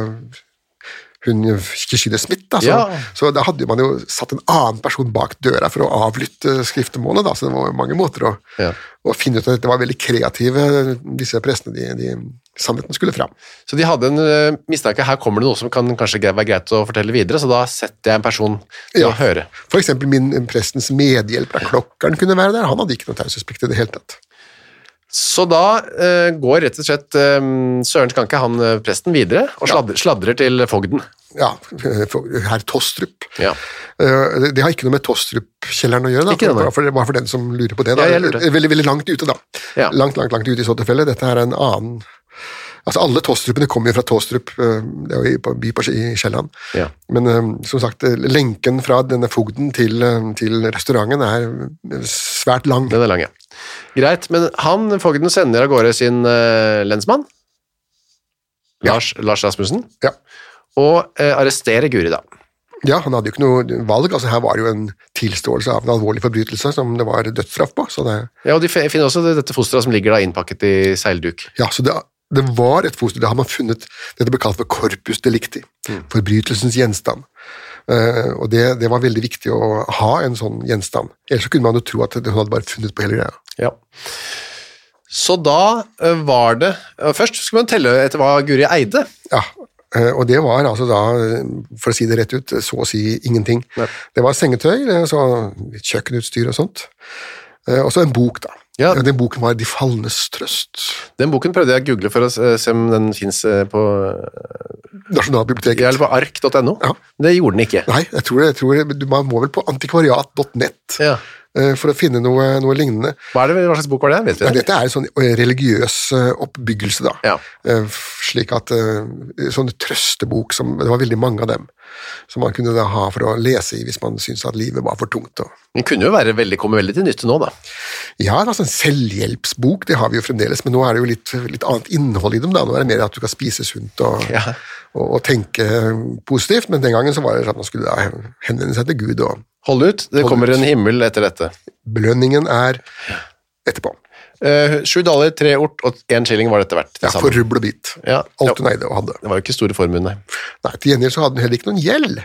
[SPEAKER 2] hun Kishide Smith, da, så,
[SPEAKER 1] Ja.
[SPEAKER 2] så da hadde man jo satt en annen person bak døra for å avlytte skriftemålet, da, så det var mange måter å,
[SPEAKER 1] Ja.
[SPEAKER 2] å finne ut at dette var veldig kreative, disse prestene, de, de sannheten skulle fram.
[SPEAKER 1] Så de hadde en uh, mistanke her kommer det noe som kan kanskje være greit å fortelle videre, så da setter jeg en person til
[SPEAKER 2] Ja.
[SPEAKER 1] å høre.
[SPEAKER 2] For eksempel min prestens medhjelper, klokkeren, kunne være der, han hadde ikke noe taushetsplikt i det hele tatt.
[SPEAKER 1] Så da uh, går rett og slett um, Søren Skanke, han eh, presten, videre og sladrer, sladrer til fogden.
[SPEAKER 2] Ja, herr Tostrup.
[SPEAKER 1] Ja.
[SPEAKER 2] Uh, Det, har ikke noe med Tostrup-kjelleren å gjøre, da,
[SPEAKER 1] nei.
[SPEAKER 2] bare, for, bare for den som lurer på det. Da.
[SPEAKER 1] Ja.
[SPEAKER 2] Veldig, veldig langt ute, da.
[SPEAKER 1] Ja.
[SPEAKER 2] Langt, langt, langt ute i så tilfelle. Dette er en annen Altså, Alle Tostrupene kommer jo fra Tostrup, eh, det er jo i- by på i Kielland.
[SPEAKER 1] Ja.
[SPEAKER 2] Men eh, som sagt, eh, lenken fra denne fogden til, til restauranten er svært lang.
[SPEAKER 1] Den er lang, ja. Greit, men han, fogden, sender av gårde sin uh, lensmann,
[SPEAKER 2] Ja.
[SPEAKER 1] Lars, Lars Rasmussen,
[SPEAKER 2] Ja.
[SPEAKER 1] og uh, arresterer Guri, da.
[SPEAKER 2] Ja, han hadde jo ikke noe valg. altså Her var det jo en tilståelse av en alvorlig forbrytelse som det var dødsstraff på. så det
[SPEAKER 1] Ja, og De finner også dette fosteret som ligger da innpakket i seilduk.
[SPEAKER 2] Ja, så det, det var et foster. Det har man funnet det det ble kalt for corpus delicti. Forbrytelsens gjenstand. Uh, og det, det var veldig viktig å ha en sånn gjenstand. Ellers så kunne man jo tro at hun hadde bare funnet på hele greia.
[SPEAKER 1] Ja. Så da uh, var det uh, Først skulle man telle etter hva Guri eide.
[SPEAKER 2] Ja, og det var altså da, for å si det rett ut, så å si ingenting.
[SPEAKER 1] Nei.
[SPEAKER 2] Det var sengetøy, så kjøkkenutstyr og sånt. Og så en bok, da.
[SPEAKER 1] Ja.
[SPEAKER 2] Den boken var De falnes trøst.
[SPEAKER 1] Den boken prøvde jeg å google for å se se om den fins på,
[SPEAKER 2] Nasjonalbiblioteket.
[SPEAKER 1] eller på ark.no.
[SPEAKER 2] Ja.
[SPEAKER 1] Det gjorde den ikke.
[SPEAKER 2] Nei, jeg tror, jeg tror man må vel på antikvariat.nett
[SPEAKER 1] Ja.
[SPEAKER 2] Eh, for å finne noe, noe lignende.
[SPEAKER 1] Hva, er det, hva slags bok var det? Vet vi
[SPEAKER 2] Ja, dette er en sånn eh, religiøs eh, oppbyggelse, da.
[SPEAKER 1] Ja.
[SPEAKER 2] Slik at Sånn trøstebok som Det var veldig mange av dem. Som man kunne da ha for å lese i hvis man syntes at livet var for tungt. Og,
[SPEAKER 1] Den kunne jo være veldig, komme veldig til nytte nå, da.
[SPEAKER 2] ja, altså en selvhjelpsbok, det har vi jo fremdeles, men nå er det jo litt, litt annet innhold i dem. da. Nå er det mer at du kan spise sunt og,
[SPEAKER 1] Ja.
[SPEAKER 2] Og, og tenke positivt, men den gangen så var det sånn at man skulle henvende seg til Gud, og
[SPEAKER 1] Hold ut, det
[SPEAKER 2] Hold
[SPEAKER 1] kommer
[SPEAKER 2] ut.
[SPEAKER 1] en himmel etter dette.
[SPEAKER 2] belønningen er etterpå.
[SPEAKER 1] Eh, Sju daler, tre ort og én shilling var dette verdt. Det
[SPEAKER 2] Ja,
[SPEAKER 1] sammen.
[SPEAKER 2] for rubbel og bit.
[SPEAKER 1] Ja,
[SPEAKER 2] Alt hun eide og hadde.
[SPEAKER 1] Det var jo ikke store formuen, nei.
[SPEAKER 2] Nei, Til gjengjeld så hadde hun heller ikke noen gjeld.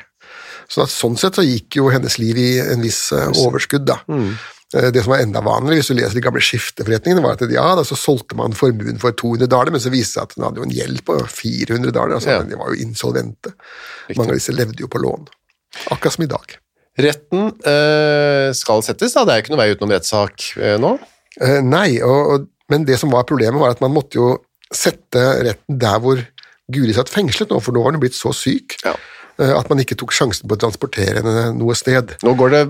[SPEAKER 2] At sånn sett så gikk jo hennes liv i en viss eh, overskudd. da. Eh, Det som var enda vanligere, hvis du leser de gamle skifteforretningene, var at ja, da så solgte man formuen for 200 daler, men så viste det seg at den hadde jo en gjeld på 400 daler. altså
[SPEAKER 1] Ja.
[SPEAKER 2] De var jo insolvente. Mange av disse levde jo på lån. Akkurat som i dag.
[SPEAKER 1] Retten øh, skal settes, da. Det er jo ikke noe vei utenom rettssak øh, nå.
[SPEAKER 2] Uh, nei, og, og, men det som var problemet var at man måtte jo sette retten der hvor Guri satt fengslet nå, for nå var hun blitt så syk
[SPEAKER 1] Ja.
[SPEAKER 2] Eh, at man ikke tok sjansen på å transportere henne noe sted.
[SPEAKER 1] Nå går det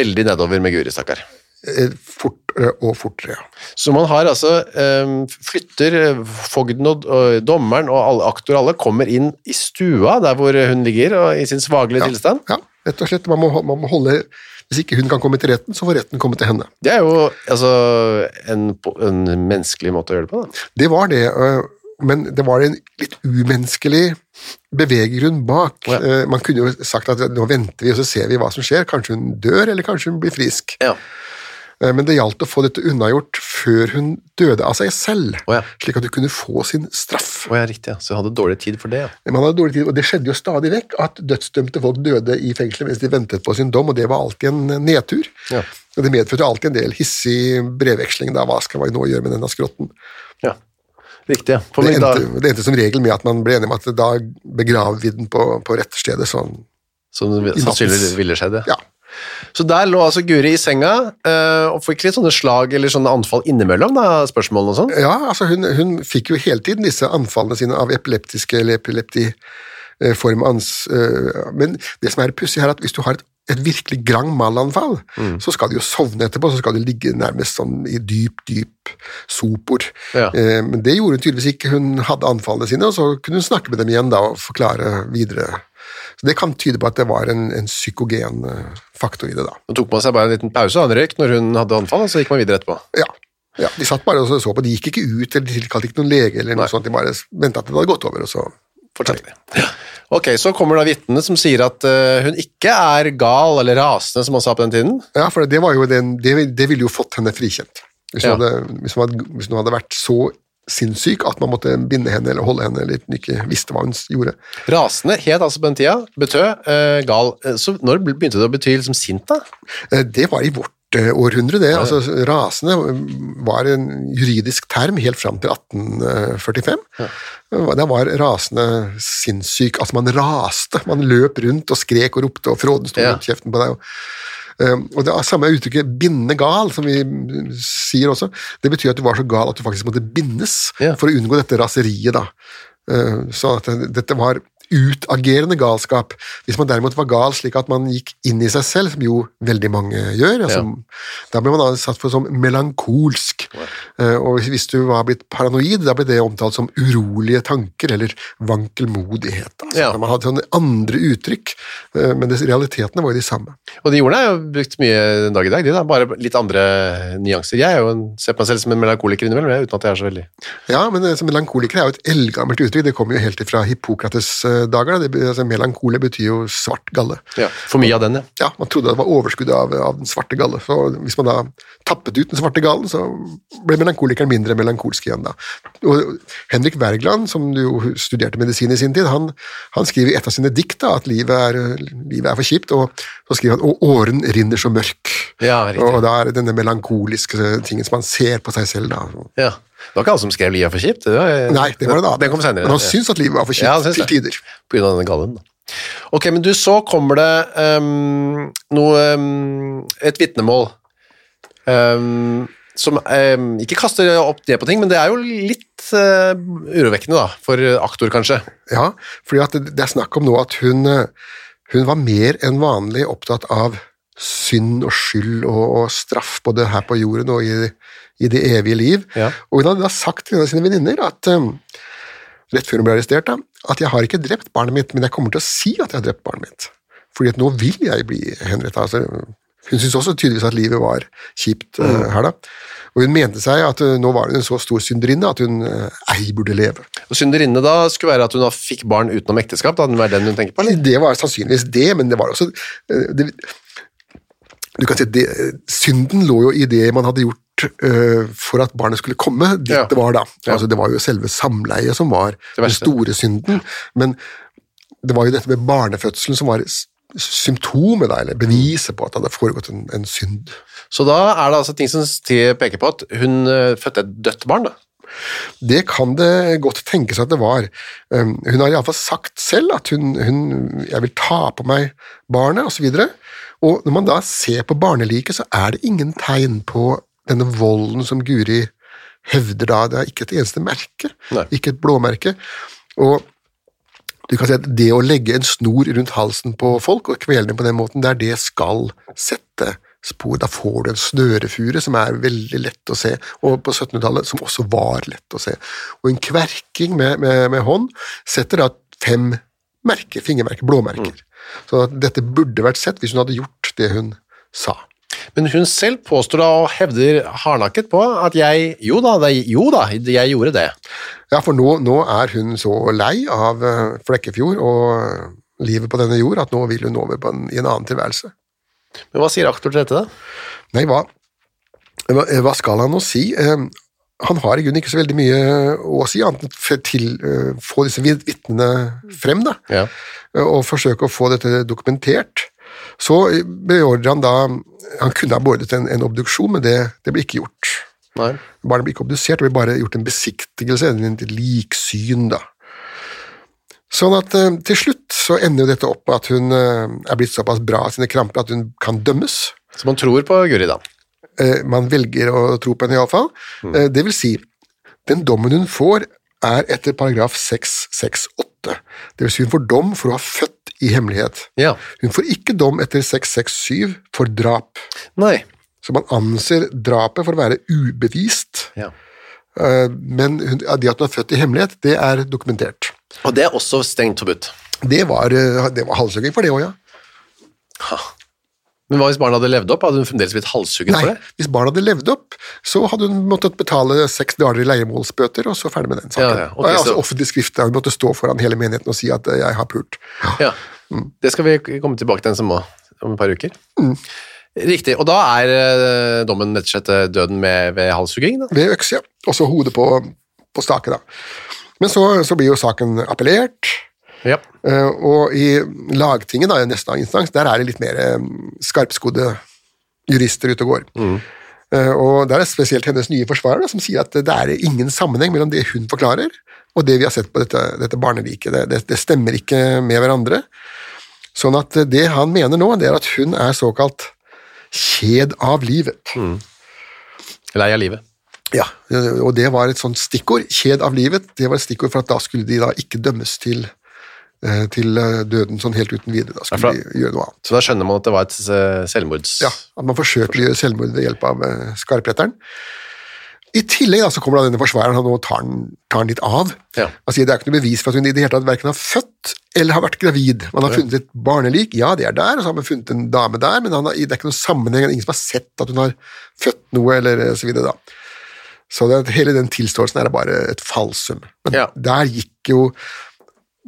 [SPEAKER 1] veldig nedover med Guri, stakkar.
[SPEAKER 2] Eh, Fortere og fortere. ja.
[SPEAKER 1] Så man har altså eh, flytter eh, fogden og, dommeren og alle aktor alle kommer inn i stua der hvor hun ligger og, i sin svagelige tilstand.
[SPEAKER 2] Ja, rett og slett. Man må, man må holde Hvis ikke hun kan komme til retten, så får retten komme til henne.
[SPEAKER 1] Det er jo altså en, en menneskelig måte å gjøre det på. Da.
[SPEAKER 2] Det var det, men det var en litt umenneskelig beveggrunn bak.
[SPEAKER 1] Ja.
[SPEAKER 2] Eh, Man kunne jo sagt at nå venter vi og så ser vi hva som skjer. Kanskje hun dør, eller kanskje hun blir frisk.
[SPEAKER 1] Ja.
[SPEAKER 2] Eh, Men det gjaldt å få dette unnagjort før hun døde av seg selv,
[SPEAKER 1] oh, ja.
[SPEAKER 2] slik at hun kunne få sin straff.
[SPEAKER 1] Oh, ja, riktig. Så hun hadde dårlig tid for det. Ja.
[SPEAKER 2] Man hadde dårlig tid, og Det skjedde jo stadig vekk at dødsdømte folk døde i fengselet mens de ventet på sin dom, og det var alltid en nedtur.
[SPEAKER 1] Ja.
[SPEAKER 2] Og Det medførte alltid en del hissig brevveksling. da, Hva skal vi nå gjøre med denne skrotten?
[SPEAKER 1] ja. Riktig. For
[SPEAKER 2] Det endte, det endte som regel med at man ble enig om at da begraver vi den på, på retterstedet. Sånn.
[SPEAKER 1] som sannsynligvis ville skjedd. Ja. Så der lå altså Guri i senga eh, og fikk litt sånne slag eller sånne anfall innimellom, da, spørsmålene og sånn.
[SPEAKER 2] Ja, altså hun, hun fikk jo hele tiden disse anfallene sine av epileptiske eller epileptiform. ans- eh, Men det som er pussig er at hvis du har et, et virkelig grang malanfall,
[SPEAKER 1] Mm.
[SPEAKER 2] så skal de jo sovne etterpå, så skal de ligge nærmest sånn i dyp, dyp sopor.
[SPEAKER 1] Ja.
[SPEAKER 2] Eh, Men det gjorde hun tydeligvis ikke. Hun hadde anfallene sine, og så kunne hun snakke med dem igjen da og forklare videre. Så Det kan tyde på at det var en, en psykogen eh, faktor i det. da.
[SPEAKER 1] Nå tok man seg bare en liten pause, og han røyk når hun hadde anfall, og så gikk man videre etterpå.
[SPEAKER 2] Ja. ja, De satt bare og så- på, de gikk ikke ut eller tilkalte ikke noen lege, eller noe
[SPEAKER 1] Nei.
[SPEAKER 2] sånt, de bare ventet at det hadde gått over. og så...
[SPEAKER 1] Fortsatte de. Ok, så kommer da vitnene som sier at eh, hun ikke er gal eller rasende, som man sa på den tiden.
[SPEAKER 2] Ja, for det, var jo den, det, det ville jo fått henne frikjent. Hvis hun,
[SPEAKER 1] Ja.
[SPEAKER 2] hadde, hvis, hun hadde, hvis hun hadde vært så sinnssyk at man måtte binde henne eller holde henne, eller hun ikke visste hva hun gjorde.
[SPEAKER 1] Rasende het altså på den tida, betød eh, gal. Eh, Så når begynte det å bety liksom sint, da?
[SPEAKER 2] Eh, Det var i vårt århundre, det. Altså, rasende var en juridisk term helt fram til 1845. Da var rasende sinnssyk. Altså, man raste. Man løp rundt og skrek og ropte, og fråden sto
[SPEAKER 1] Ja.
[SPEAKER 2] rundt kjeften på deg. og Um, og det er samme uttrykket 'binde gal', som vi sier også, det betyr at du var så gal at du faktisk måtte bindes
[SPEAKER 1] Ja.
[SPEAKER 2] for å unngå dette raseriet. da. Uh, så at dette var utagerende galskap. Hvis man derimot var gal slik at man gikk inn i seg selv, som jo veldig mange gjør, altså, da ble man da satt for som melankolsk. Uh, og hvis- du var blitt paranoid, da ble det omtalt som urolige tanker, eller vankelmodighet. Altså.
[SPEAKER 1] Ja.
[SPEAKER 2] Man hadde sånne andre uttrykk, uh, men det, realitetene var jo de samme.
[SPEAKER 1] Og de ordene er jo brukt mye den dag i dag, de da, bare litt andre nyanser. Jeg er jo en, ser på meg selv som en melankoliker innimellom, uten at jeg er så veldig
[SPEAKER 2] Ja, men altså, melankoliker er jo et eldgammelt uttrykk. Det kommer jo helt fra Hippokrates eh, dager. da. Det, altså, melankole betyr jo svart galle.
[SPEAKER 1] ja, For mye av den, ja.
[SPEAKER 2] Ja, Man trodde det var overskuddet av, av den svarte galle. Så hvis man da tappet ut den svarte gallen, så ble melankolikeren mindre melankolsk igjen. da. Og Henrik Wergeland, som du jo studerte medisin i sin tid, han, han skriver i et av sine dikt da, at livet er, livet er for kjipt, og så skriver han «Og åren rinner så mørk.
[SPEAKER 1] Ja.
[SPEAKER 2] Og da er det denne melankoliske tingen som man ser på seg selv. da.
[SPEAKER 1] ja. Det var ikke alle som skrev 'Livet er for kjipt'? Det var,
[SPEAKER 2] Nei, det var det da.
[SPEAKER 1] Den kom senere.
[SPEAKER 2] Men han syns at livet var for kjipt
[SPEAKER 1] Ja,
[SPEAKER 2] til tider.
[SPEAKER 1] På grunn av denne gallen. da. Ok, men du, så kommer det um, noe um, Et vitnemål um, som ikke kaster opp det på ting, men det er jo litt uh, urovekkende, da, for aktor, kanskje.
[SPEAKER 2] Ja, fordi at det, det er snakk om nå at hun, eh, hun var mer enn vanlig opptatt av synd og skyld og, og straff både her på jorden og i, i det evige liv.
[SPEAKER 1] Ja.
[SPEAKER 2] Og hun hadde da sagt til en av sine venninner um, rett før hun ble arrestert, da, at jeg har ikke drept barnet mitt, men jeg kommer til å si at jeg har drept barnet mitt. Fordi at nå vil jeg bli henrettet. Altså, hun syntes også tydeligvis at livet var kjipt uh, her, da. Og hun mente seg at uh, nå var hun en så stor synderinne at hun uh, ei burde leve.
[SPEAKER 1] Og Synderinne da skulle være at hun da fikk barn utenom ekteskap? Da, det var den hun tenker på? eller?
[SPEAKER 2] Det var sannsynligvis det, men det var også uh, det, Du kan si det, Synden lå jo i det man hadde gjort uh, for at barnet skulle komme dit
[SPEAKER 1] Ja.
[SPEAKER 2] det var, da. Altså, det var jo selve samleiet som var den store synden, men det var jo dette med barnefødselen som var symptomet, da, eller beviset på at det hadde foregått en, en synd.
[SPEAKER 1] Så da er det altså ting som peker på at hun eh, fødte et dødt barn, da.
[SPEAKER 2] Det kan det godt tenkes at det var. Um, hun har iallfall sagt selv at hun, hun jeg vil ta på meg barnet, osv. Og, når man da ser på barneliket, så er det ingen tegn på denne volden som Guri hevder da. Det er ikke et eneste merke,
[SPEAKER 1] Nei.
[SPEAKER 2] ikke et blåmerke. Og du kan si at det å legge en snor rundt halsen på folk og kvele dem på den måten, det er det skal sette spor. Da får du en snørefure som er veldig lett å se, og på 1700-tallet som også var lett å se. Og en kverking med, med, med hånd setter da fem merker, fingermerker, blåmerker. Så dette burde vært sett hvis hun hadde gjort det hun sa.
[SPEAKER 1] Men hun selv påstår da og hevder hardnakket på at jeg Jo da, det, jo da jeg gjorde det.
[SPEAKER 2] Ja, for nå, nå er hun så lei av eh, Flekkefjord og livet på denne jord at nå vil hun over på en, i en annen tilværelse.
[SPEAKER 1] Men hva sier aktor til dette, da?
[SPEAKER 2] Nei, hva, hva, hva skal han nå si? Eh, han har i grunnen ikke så veldig mye å si, annet enn til å få disse vit- vitnene frem, da,
[SPEAKER 1] Ja.
[SPEAKER 2] eh, og forsøke å få dette dokumentert. Så beordrer han da Han kunne ha beordret en, en obduksjon, men det, det ble ikke gjort.
[SPEAKER 1] Nei.
[SPEAKER 2] Barnet ble ikke obdusert, det ble bare gjort en besiktigelse, et liksyn, da. Sånn at eh, til slutt så ender jo dette opp med at hun eh, er blitt såpass bra av sine kramper at hun kan dømmes.
[SPEAKER 1] Så man tror på Guri, da.
[SPEAKER 2] Eh, man velger å tro på henne iallfall. Mm. det vil si, den dommen hun får, er etter paragraf 668. Det vil si hun får dom for å ha født i hemmelighet.
[SPEAKER 1] Ja.
[SPEAKER 2] Hun får ikke dom etter 667 for drap.
[SPEAKER 1] Nei.
[SPEAKER 2] Så man anser drapet for å være ubevist,
[SPEAKER 1] Ja.
[SPEAKER 2] eh, men det at hun er født i hemmelighet, det er dokumentert.
[SPEAKER 1] Og det er også strengt forbudt.
[SPEAKER 2] Det var, eh, det var halshugging for det òg, ja.
[SPEAKER 1] Men hva hvis barnet hadde levd opp? Hadde hun fremdeles blitt halshugget
[SPEAKER 2] Nei,
[SPEAKER 1] for det?
[SPEAKER 2] Nei, hvis barnet hadde levd opp, så hadde hun måttet betale seks daler i leiemålsbøter, og så ferdig med den saken.
[SPEAKER 1] Ja, ja,
[SPEAKER 2] Okay, altså,
[SPEAKER 1] så-
[SPEAKER 2] Offentlig skrift, der hun måtte stå foran hele menigheten og si at eh, 'jeg har pult'.
[SPEAKER 1] Ja. Det skal vi komme tilbake til en som må, om et par uker.
[SPEAKER 2] Mm.
[SPEAKER 1] Riktig. Og da er eh, dommen rett og slett eh, døden med, ved halshugging?
[SPEAKER 2] Ved økse, ja. Og så hodet på, på stake, da. Men så, så blir jo saken appellert,
[SPEAKER 1] Ja.
[SPEAKER 2] eh, og i lagtinget, da, i neste instans, der er det litt mer eh, skarpskodde jurister ute og går. Eh, Og der er det spesielt hennes nye forsvarer da, som sier at det er ingen sammenheng mellom det hun forklarer, og det vi har sett på dette, dette barneriket. Det, det, det stemmer ikke med hverandre. Sånn at det han mener nå, det er at hun er såkalt kjed av livet.
[SPEAKER 1] Lei av livet.
[SPEAKER 2] Ja, og det var et sånt stikkord. Kjed av livet, det var et stikkord for at da skulle de da ikke dømmes til, til eh, døden sånn helt uten videre. Da skulle
[SPEAKER 1] Ja,
[SPEAKER 2] de gjøre noe annet.
[SPEAKER 1] Så da skjønner man at det var et eh, selvmords...
[SPEAKER 2] Ja, At man forsøker å gjøre selvmord ved hjelp av eh, skarpretteren. I tillegg da, så kommer da denne forsvareren han og tar den, tar den litt av.
[SPEAKER 1] Ja.
[SPEAKER 2] Altså, det er ikke noe bevis for at hun i det hele tatt verken har født eller har vært gravid. Man har funnet et barnelik, ja det er der, og så har man funnet en dame der, men han har, det er ikke noen sammenheng, ingen som har sett at hun har født noe, eller eh, så videre da. Så det, hele den tilståelsen er bare et falsum. Men
[SPEAKER 1] Ja.
[SPEAKER 2] der gikk jo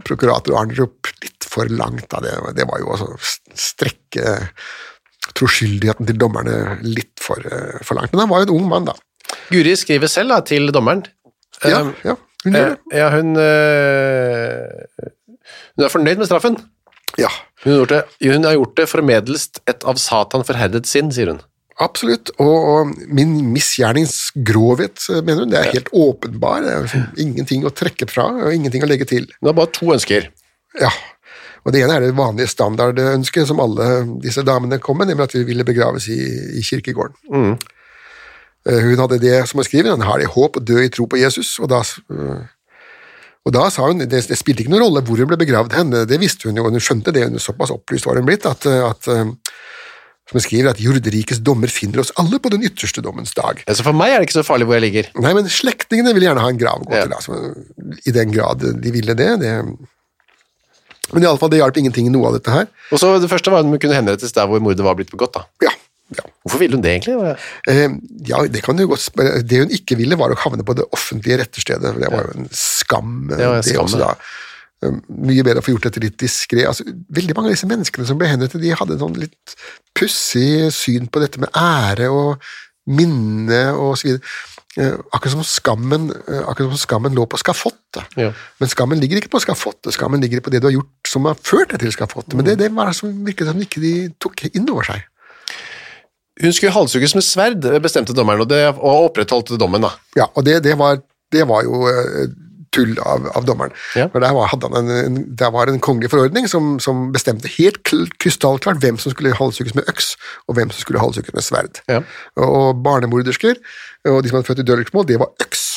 [SPEAKER 2] prokurator Arnerup litt for langt. Da. Det, det var jo å strekke troskyldigheten til dommerne litt for, eh, for langt. Men han var jo en ung mann, da.
[SPEAKER 1] Guri skriver selv da, til dommeren.
[SPEAKER 2] Ja,
[SPEAKER 1] Eh,
[SPEAKER 2] ja hun gjør
[SPEAKER 1] eh,
[SPEAKER 2] det.
[SPEAKER 1] ja, hun eh, Hun er fornøyd med straffen.
[SPEAKER 2] Ja,
[SPEAKER 1] Hun har gjort det, hun har gjort det for medelst et av Satan forherdet sinn, sier hun.
[SPEAKER 2] Absolutt. Og, og min misgjerningsgrovhet, eh, mener hun, det er helt åpenbar. Det er liksom ingenting å trekke fra, og ingenting å legge til.
[SPEAKER 1] Du har bare to ønsker.
[SPEAKER 2] Ja, og det ene er det vanlige standardønsket som alle disse damene kom med, nemlig at vi ville begraves i, i kirkegården. Mm. Hun hadde det som hun skriver, hun har det håp å dø i tro på Jesus, og da, eh, og da sa hun, det, det spilte ikke noen rolle hvor hun ble begravd hen, det visste hun jo, hun skjønte det, hun såpass opplyst var hun blitt, at, eh, at eh, som skriver at jorderikes dommer finner oss alle på den ytterste dommens dag.
[SPEAKER 1] Ja, Så for meg er det ikke så farlig hvor jeg ligger.
[SPEAKER 2] Nei, men slektningene vil gjerne ha en grav å gå
[SPEAKER 1] Ja.
[SPEAKER 2] til, altså, i den grad de ville det. det men i alle fall, det hjalp ingenting i noe av dette her.
[SPEAKER 1] Og så Det første var at hun kunne henrettes der hvor mordet var blitt begått. da.
[SPEAKER 2] Ja, ja.
[SPEAKER 1] Hvorfor ville hun det, egentlig?
[SPEAKER 2] Eh, ja, det kan du godt spørre. Det hun ikke ville, var å havne på det offentlige retterstedet. Det var jo en skam. eh,
[SPEAKER 1] Det var en skam,
[SPEAKER 2] også, da. Eh, Mye bedre å få gjort dette litt diskré. Altså, veldig mange av disse menneskene som ble henrettet, de hadde en sånn litt pussig syn på dette med ære og minne og så videre. Eh, akkurat som skammen eh, akkurat som skammen lå på skafottet.
[SPEAKER 1] Ja.
[SPEAKER 2] Men skammen ligger ikke på skafottet, skammen ligger på det du har gjort som har ført deg til skafottet. Men det, det var som virket som ikke de tok inn over seg.
[SPEAKER 1] Hun skulle halshugges med sverd, bestemte dommeren, og, det, og opprettholdt dommen. da.
[SPEAKER 2] Ja, og det, det, var, det var jo eh, tull av, av dommeren.
[SPEAKER 1] Ja.
[SPEAKER 2] Der var, en, en, der var en kongelig forordning som, som bestemte helt kl- krystallklart hvem som skulle halshugges med øks, og hvem som skulle halshugges med sverd.
[SPEAKER 1] Ja.
[SPEAKER 2] Og, og barnemordersker, og de som hadde født i dørlegsmål, det var øks.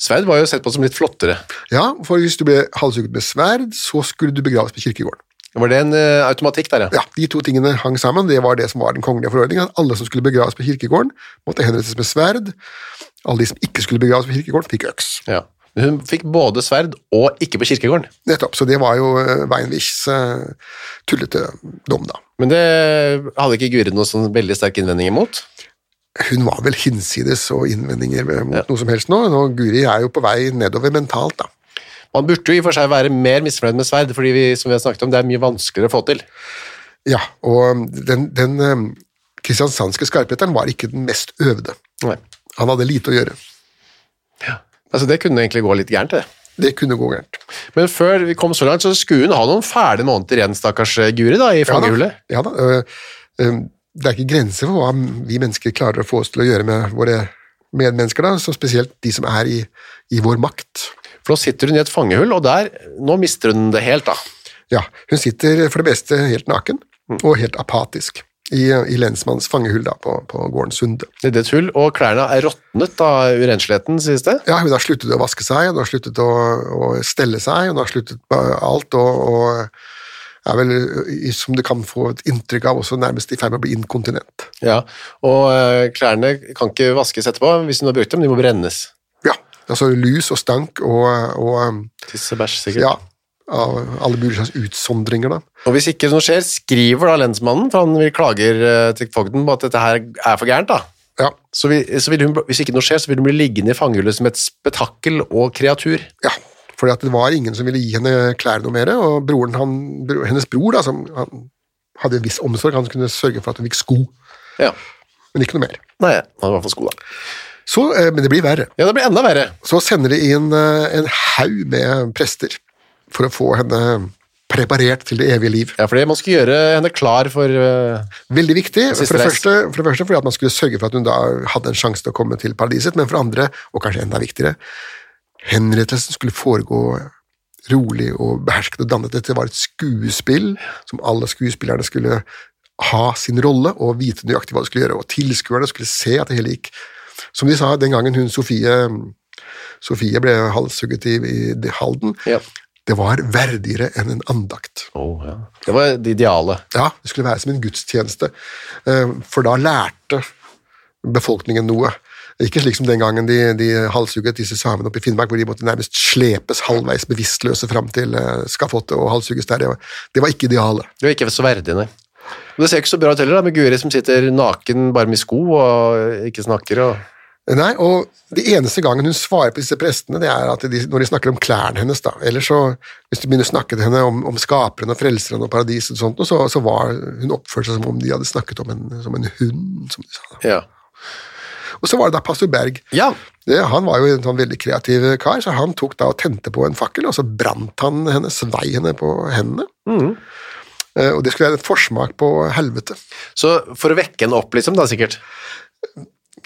[SPEAKER 1] Sverd var jo sett på som litt flottere.
[SPEAKER 2] Ja, for hvis du ble halshugget med sverd, så skulle du begraves på kirkegården.
[SPEAKER 1] Var det en uh, automatikk der, ja?
[SPEAKER 2] Ja, De to tingene hang sammen. Det var det som var den kongelige forordningen. Alle som skulle begraves på kirkegården, måtte henrettes med sverd. Alle de som ikke skulle begraves på kirkegården, fikk øks.
[SPEAKER 1] ja. Hun fikk både sverd og ikke på kirkegården.
[SPEAKER 2] Nettopp, så det var jo eh, Weinwichs eh, tullete dom, da.
[SPEAKER 1] Men det hadde ikke Guri noe sånn veldig sterk innvending imot.
[SPEAKER 2] Hun var vel hinsides og innvendinger mot
[SPEAKER 1] Ja.
[SPEAKER 2] noe som helst nå. nå. Guri er jo på vei nedover mentalt, da.
[SPEAKER 1] Man burde jo i og for seg være mer misfornøyd med sverd, fordi vi, som vi har snakket om, det er mye vanskeligere å få til.
[SPEAKER 2] Ja, og den, den eh, kristiansandske skarpretteren var ikke den mest øvde.
[SPEAKER 1] Nei.
[SPEAKER 2] Han hadde lite å gjøre.
[SPEAKER 1] Altså, det kunne egentlig gå litt gærent, det.
[SPEAKER 2] Det kunne gå gærent.
[SPEAKER 1] Men før vi kom så langt, så skulle hun ha noen fæle måneder igjen, stakkars eh, Guri, da, i fangehullet.
[SPEAKER 2] Ja da. Ja da øh, øh, det er ikke grenser for hva vi mennesker klarer å få oss til å gjøre med våre medmennesker, da, så spesielt de som er i, i vår makt.
[SPEAKER 1] For nå sitter hun i et fangehull, og der, nå mister hun det helt, da.
[SPEAKER 2] Ja, hun sitter for det beste helt naken og helt apatisk i, i lensmannens fangehull da, på, på gården Sunde.
[SPEAKER 1] Det er et hull, og klærne er råtnet av urensligheten, sies det.
[SPEAKER 2] Ja, hun har sluttet å vaske seg, hun har sluttet å, å stelle seg, hun har sluttet på alt, og, og er vel, som du kan få et inntrykk av, også nærmest i ferd med å bli inkontinent.
[SPEAKER 1] Ja, og eh, klærne kan ikke vaskes etterpå hvis hun har brukt dem, de må brennes.
[SPEAKER 2] Ja, altså lus og stank og, og
[SPEAKER 1] Tisse, bæsj, sikkert.
[SPEAKER 2] ja, av alle mulige slags utsondringer da.
[SPEAKER 1] Og hvis ikke noe skjer, skriver da lensmannen, for han vil klager eh, til fogden på at dette her er for gærent, da.
[SPEAKER 2] Ja,
[SPEAKER 1] Så, vil, så vil hun, hvis ikke noe skjer, så vil hun bli liggende i fangehullet som et spetakkel og kreatur.
[SPEAKER 2] ja, for det var ingen som ville gi henne klær noe mer, og broren, han, bro, hennes bror da, som han hadde en viss omsorg, han kunne sørge for at hun fikk sko,
[SPEAKER 1] Ja.
[SPEAKER 2] men ikke noe mer.
[SPEAKER 1] Nei, han hadde i hvert fall sko, da.
[SPEAKER 2] Så, eh, men det blir verre.
[SPEAKER 1] Ja, det blir enda verre.
[SPEAKER 2] Så sender de inn eh, en haug med prester for å få henne preparert til det evige liv.
[SPEAKER 1] Ja, fordi man skulle gjøre henne klar for uh,
[SPEAKER 2] Veldig viktig, for det, første, for det første fordi at man skulle sørge for at hun da hadde en sjanse til å komme til paradiset, men for det andre, og kanskje enda viktigere, henrettelsen skulle foregå rolig og behersket og dannet. Dette var et skuespill som alle skuespillerne skulle ha sin rolle og vite nøyaktig hva de skulle gjøre, og tilskuerne skulle se at det hele gikk. Som de sa den gangen hun Sofie, Sofie ble halshugget i, i Halden,
[SPEAKER 1] Ja.
[SPEAKER 2] Det var verdigere enn en andakt.
[SPEAKER 1] Oh, ja. Det var det ideale.
[SPEAKER 2] Ja, det skulle være som en gudstjeneste, eh, for da lærte befolkningen noe. Ikke slik som den gangen de, de halshugget disse samene oppe i Finnmark, hvor de måtte nærmest slepes halvveis bevisstløse fram til eh, skafottet og halshugges der. Det var, ikke idealet.
[SPEAKER 1] Det var ikke så verdig, nei. Men det ser ikke så bra ut heller, da, med Guri som sitter naken bare med sko og ikke snakker. og...
[SPEAKER 2] Nei, og det eneste gangen hun svarer på disse prestene, det er at de, når de snakker om klærne hennes, da. Ellers så, hvis du begynner å snakke til henne om, om skaperen og frelseren og paradiset og sånt, så, så var hun oppført seg som om de hadde snakket om en, som en hund, som de sa. da.
[SPEAKER 1] Ja.
[SPEAKER 2] Og så var det da pastor Berg.
[SPEAKER 1] ja.
[SPEAKER 2] Det, han var jo en sånn veldig kreativ kar, så han tok da og tente på en fakkel, og så brant han henne, svei henne på hendene. Mm. Og det skulle være et forsmak på helvete.
[SPEAKER 1] Så for å vekke henne opp, liksom, da, sikkert.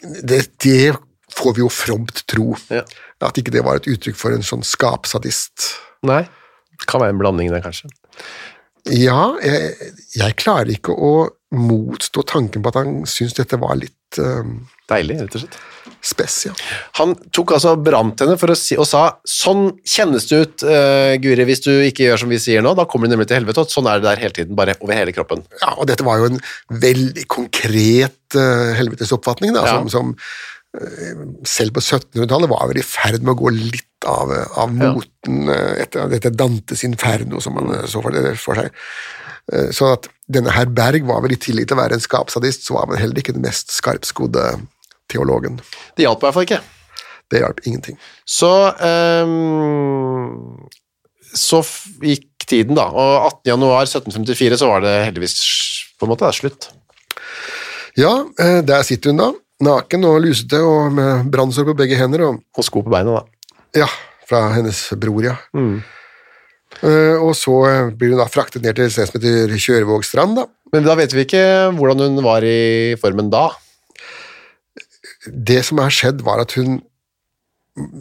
[SPEAKER 2] Det, det får vi jo fromt tro.
[SPEAKER 1] Ja.
[SPEAKER 2] At ikke det var et uttrykk for en sånn skapsadist.
[SPEAKER 1] Nei. Kan være en blanding der, kanskje.
[SPEAKER 2] Ja, jeg, jeg klarer ikke å motstå tanken på at han syntes dette var litt uh,
[SPEAKER 1] Deilig, rett og slett.
[SPEAKER 2] spes, ja.
[SPEAKER 1] Han tok altså brant henne si, og sa sånn kjennes det ut, uh, Guri, hvis du ikke gjør som vi sier nå, da kommer du nemlig til helvete, og sånn er det der hele tiden, bare over hele kroppen.
[SPEAKER 2] ja. Og dette var jo en veldig konkret uh, helvetesoppfatning, da,
[SPEAKER 1] Ja.
[SPEAKER 2] som, som selv på 1700-tallet var vel i ferd med å gå litt av, av moten uh, etter dette Dantes inferno, som man uh, så for, for seg. Så at denne herr Berg var vel i tillegg til å være en skapsadist, så var han heller ikke den mest skarpskodde teologen.
[SPEAKER 1] Det hjalp i hvert fall ikke.
[SPEAKER 2] Det hjalp ingenting.
[SPEAKER 1] Så, um, så gikk tiden da, og 18. januar 1754 så var det heldigvis på en måte slutt.
[SPEAKER 2] Ja, eh, der sitter hun da, naken og lusete og med brannsår på begge hender, og
[SPEAKER 1] Og sko på beina da.
[SPEAKER 2] ja, fra hennes bror, ja. Eh, og så eh, blir hun da fraktet ned til et sted som heter Kjørvågstrand, da.
[SPEAKER 1] Men da vet vi ikke hvordan hun var i formen da.
[SPEAKER 2] Det som har skjedd, var at hun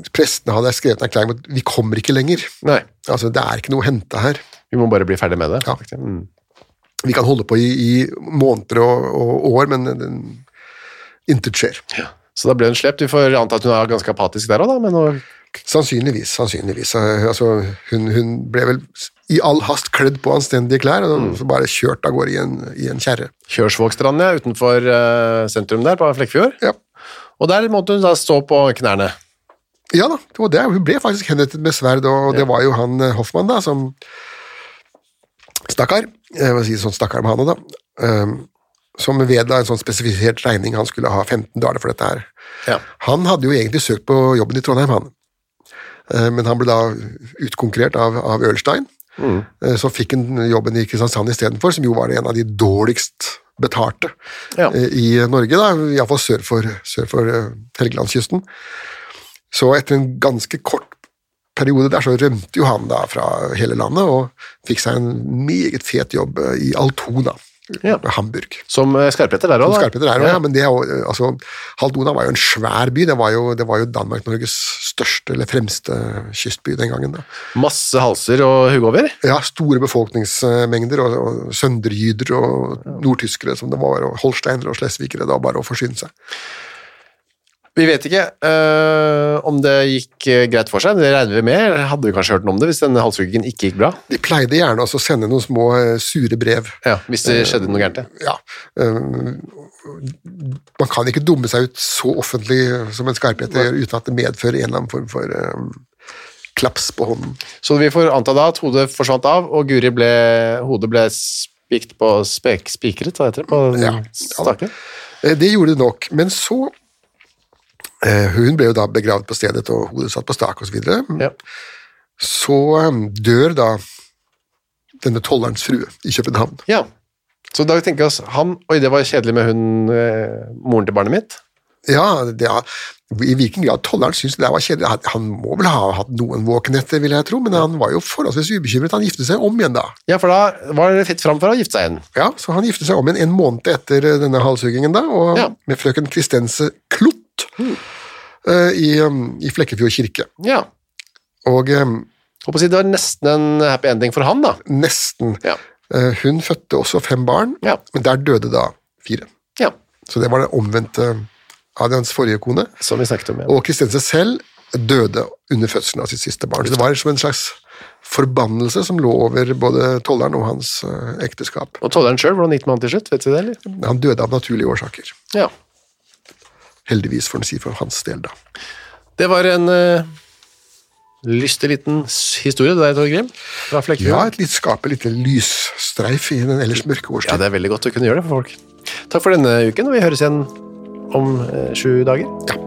[SPEAKER 2] Prestene hadde skrevet en erklæring om at vi kommer ikke lenger.
[SPEAKER 1] Nei,
[SPEAKER 2] Altså, Det er ikke noe å hente her.
[SPEAKER 1] vi må bare bli ferdig med det.
[SPEAKER 2] Ja.
[SPEAKER 1] Mm.
[SPEAKER 2] Vi kan holde på i, i måneder og, og år, men den, intet skjer.
[SPEAKER 1] Så da ble hun slept. Vi får anta at hun er ganske apatisk der også da, men
[SPEAKER 2] Sannsynligvis. sannsynligvis. Altså, hun, hun ble vel i all hast kledd på anstendige klær og så bare kjørt av gårde i en, i en kjerre.
[SPEAKER 1] Kjørsvågstrand, ja, utenfor uh, sentrum der på Flekkefjord.
[SPEAKER 2] Ja.
[SPEAKER 1] Og der måtte hun da stå på knærne.
[SPEAKER 2] Ja da, det var det. Hun ble faktisk henrettet med sverd, og det var jo han eh, Hoffmann da, som Stakkar. Jeg må si sånn stakkar med han òg, da. eh, Som vedla en sånn spesifisert regning. Han skulle ha 15 dager for dette her.
[SPEAKER 1] Ja.
[SPEAKER 2] Han hadde jo egentlig søkt på jobben i Trondheim, han. Eh, Men han ble da utkonkurrert av, av Ølstein. Mm. Så fikk han jobben i Kristiansand istedenfor, som jo var en av de dårligst betalte
[SPEAKER 1] Ja.
[SPEAKER 2] eh, i Norge, da, iallfall sør for, sør for eh, Helgelandskysten. Så etter en ganske kort periode der, så rømte jo han da fra hele landet og fikk seg en meget fet jobb eh, i Altona,
[SPEAKER 1] Ja.
[SPEAKER 2] Hamburg.
[SPEAKER 1] Som eh, skarpetter der òg, da.
[SPEAKER 2] Skarpeter der også, ja. men det eh, altså, Haldona var jo en svær by. Det var jo, det var jo Danmark-Norges største eller fremste kystby den gangen. da.
[SPEAKER 1] Masse halser og hugover?
[SPEAKER 2] Ja, store befolkningsmengder, og, og sønderjyder og nordtyskere som det var, og holsteinere og slesvigere. Det var bare å forsyne seg.
[SPEAKER 1] Vi vet ikke eh, om det gikk eh, greit for seg, det regner vi med. Hadde vi kanskje hørt noe om det hvis denne halshuggingen ikke gikk bra?
[SPEAKER 2] De pleide gjerne å sende noen små eh, sure brev
[SPEAKER 1] Ja, Hvis det skjedde noe gærent. ja.
[SPEAKER 2] øh, man kan ikke dumme seg ut så offentlig som en skarpheter gjør, uten at det medfører en eller annen form for øh, klaps på hånden.
[SPEAKER 1] Så vi får anta da at hodet forsvant av, og Guri ble, hodet ble spikt på spek, spikret, hva heter det, på
[SPEAKER 2] Ja.
[SPEAKER 1] staken?
[SPEAKER 2] Det gjorde det nok, men så Hun ble jo da begravd på stedet, og hodet satt på stak osv. Så,
[SPEAKER 1] Ja.
[SPEAKER 2] så øh, dør da denne tollerens frue i København.
[SPEAKER 1] ja. Så da tenker vi oss, han, oi det var kjedelig med hun, eh, moren til barnet mitt.
[SPEAKER 2] Ja, det, er- I hvilken grad tolleren syntes det var kjedelig Han- må vel ha hatt noen våkenetter, vil jeg tro, men han var jo forholdsvis ubekymret. Han giftet seg om igjen da.
[SPEAKER 1] Ja, for da var det fritt fram for å gifte seg igjen.
[SPEAKER 2] Ja, så han giftet seg om igjen en måned etter eh, denne halshuggingen, da, og
[SPEAKER 1] Ja.
[SPEAKER 2] med frøken Kristense Klott eh, i, um, i Flekkefjord kirke.
[SPEAKER 1] Ja.
[SPEAKER 2] Og um,
[SPEAKER 1] Håper å si det var nesten en happy ending for han da.
[SPEAKER 2] nesten
[SPEAKER 1] Ja.
[SPEAKER 2] eh, Hun fødte også fem barn,
[SPEAKER 1] Ja.
[SPEAKER 2] men der døde da fire.
[SPEAKER 1] Ja,
[SPEAKER 2] Så det var det omvendte av hans forrige kone.
[SPEAKER 1] som vi snakket om. Ja.
[SPEAKER 2] Og Kristense selv døde under fødselen av sitt siste barn. Så det var som en slags forbannelse som lå over både tolleren og hans eh, ekteskap.
[SPEAKER 1] Og tolleren selv, hvordan gikk man til slutt, vet du det, eller?
[SPEAKER 2] Han døde av naturlige årsaker.
[SPEAKER 1] Ja.
[SPEAKER 2] Heldigvis, får en si for hans del, da.
[SPEAKER 1] Det var en uh, lystig liten historie, det der, Torgrim, fra
[SPEAKER 2] Ja, et litt skape litt lysstreif i den ellers mørke
[SPEAKER 1] Ja, det er veldig godt å kunne gjøre det for folk. Takk for denne uken, og vi høres igjen om eh, sju dager.
[SPEAKER 3] Moderne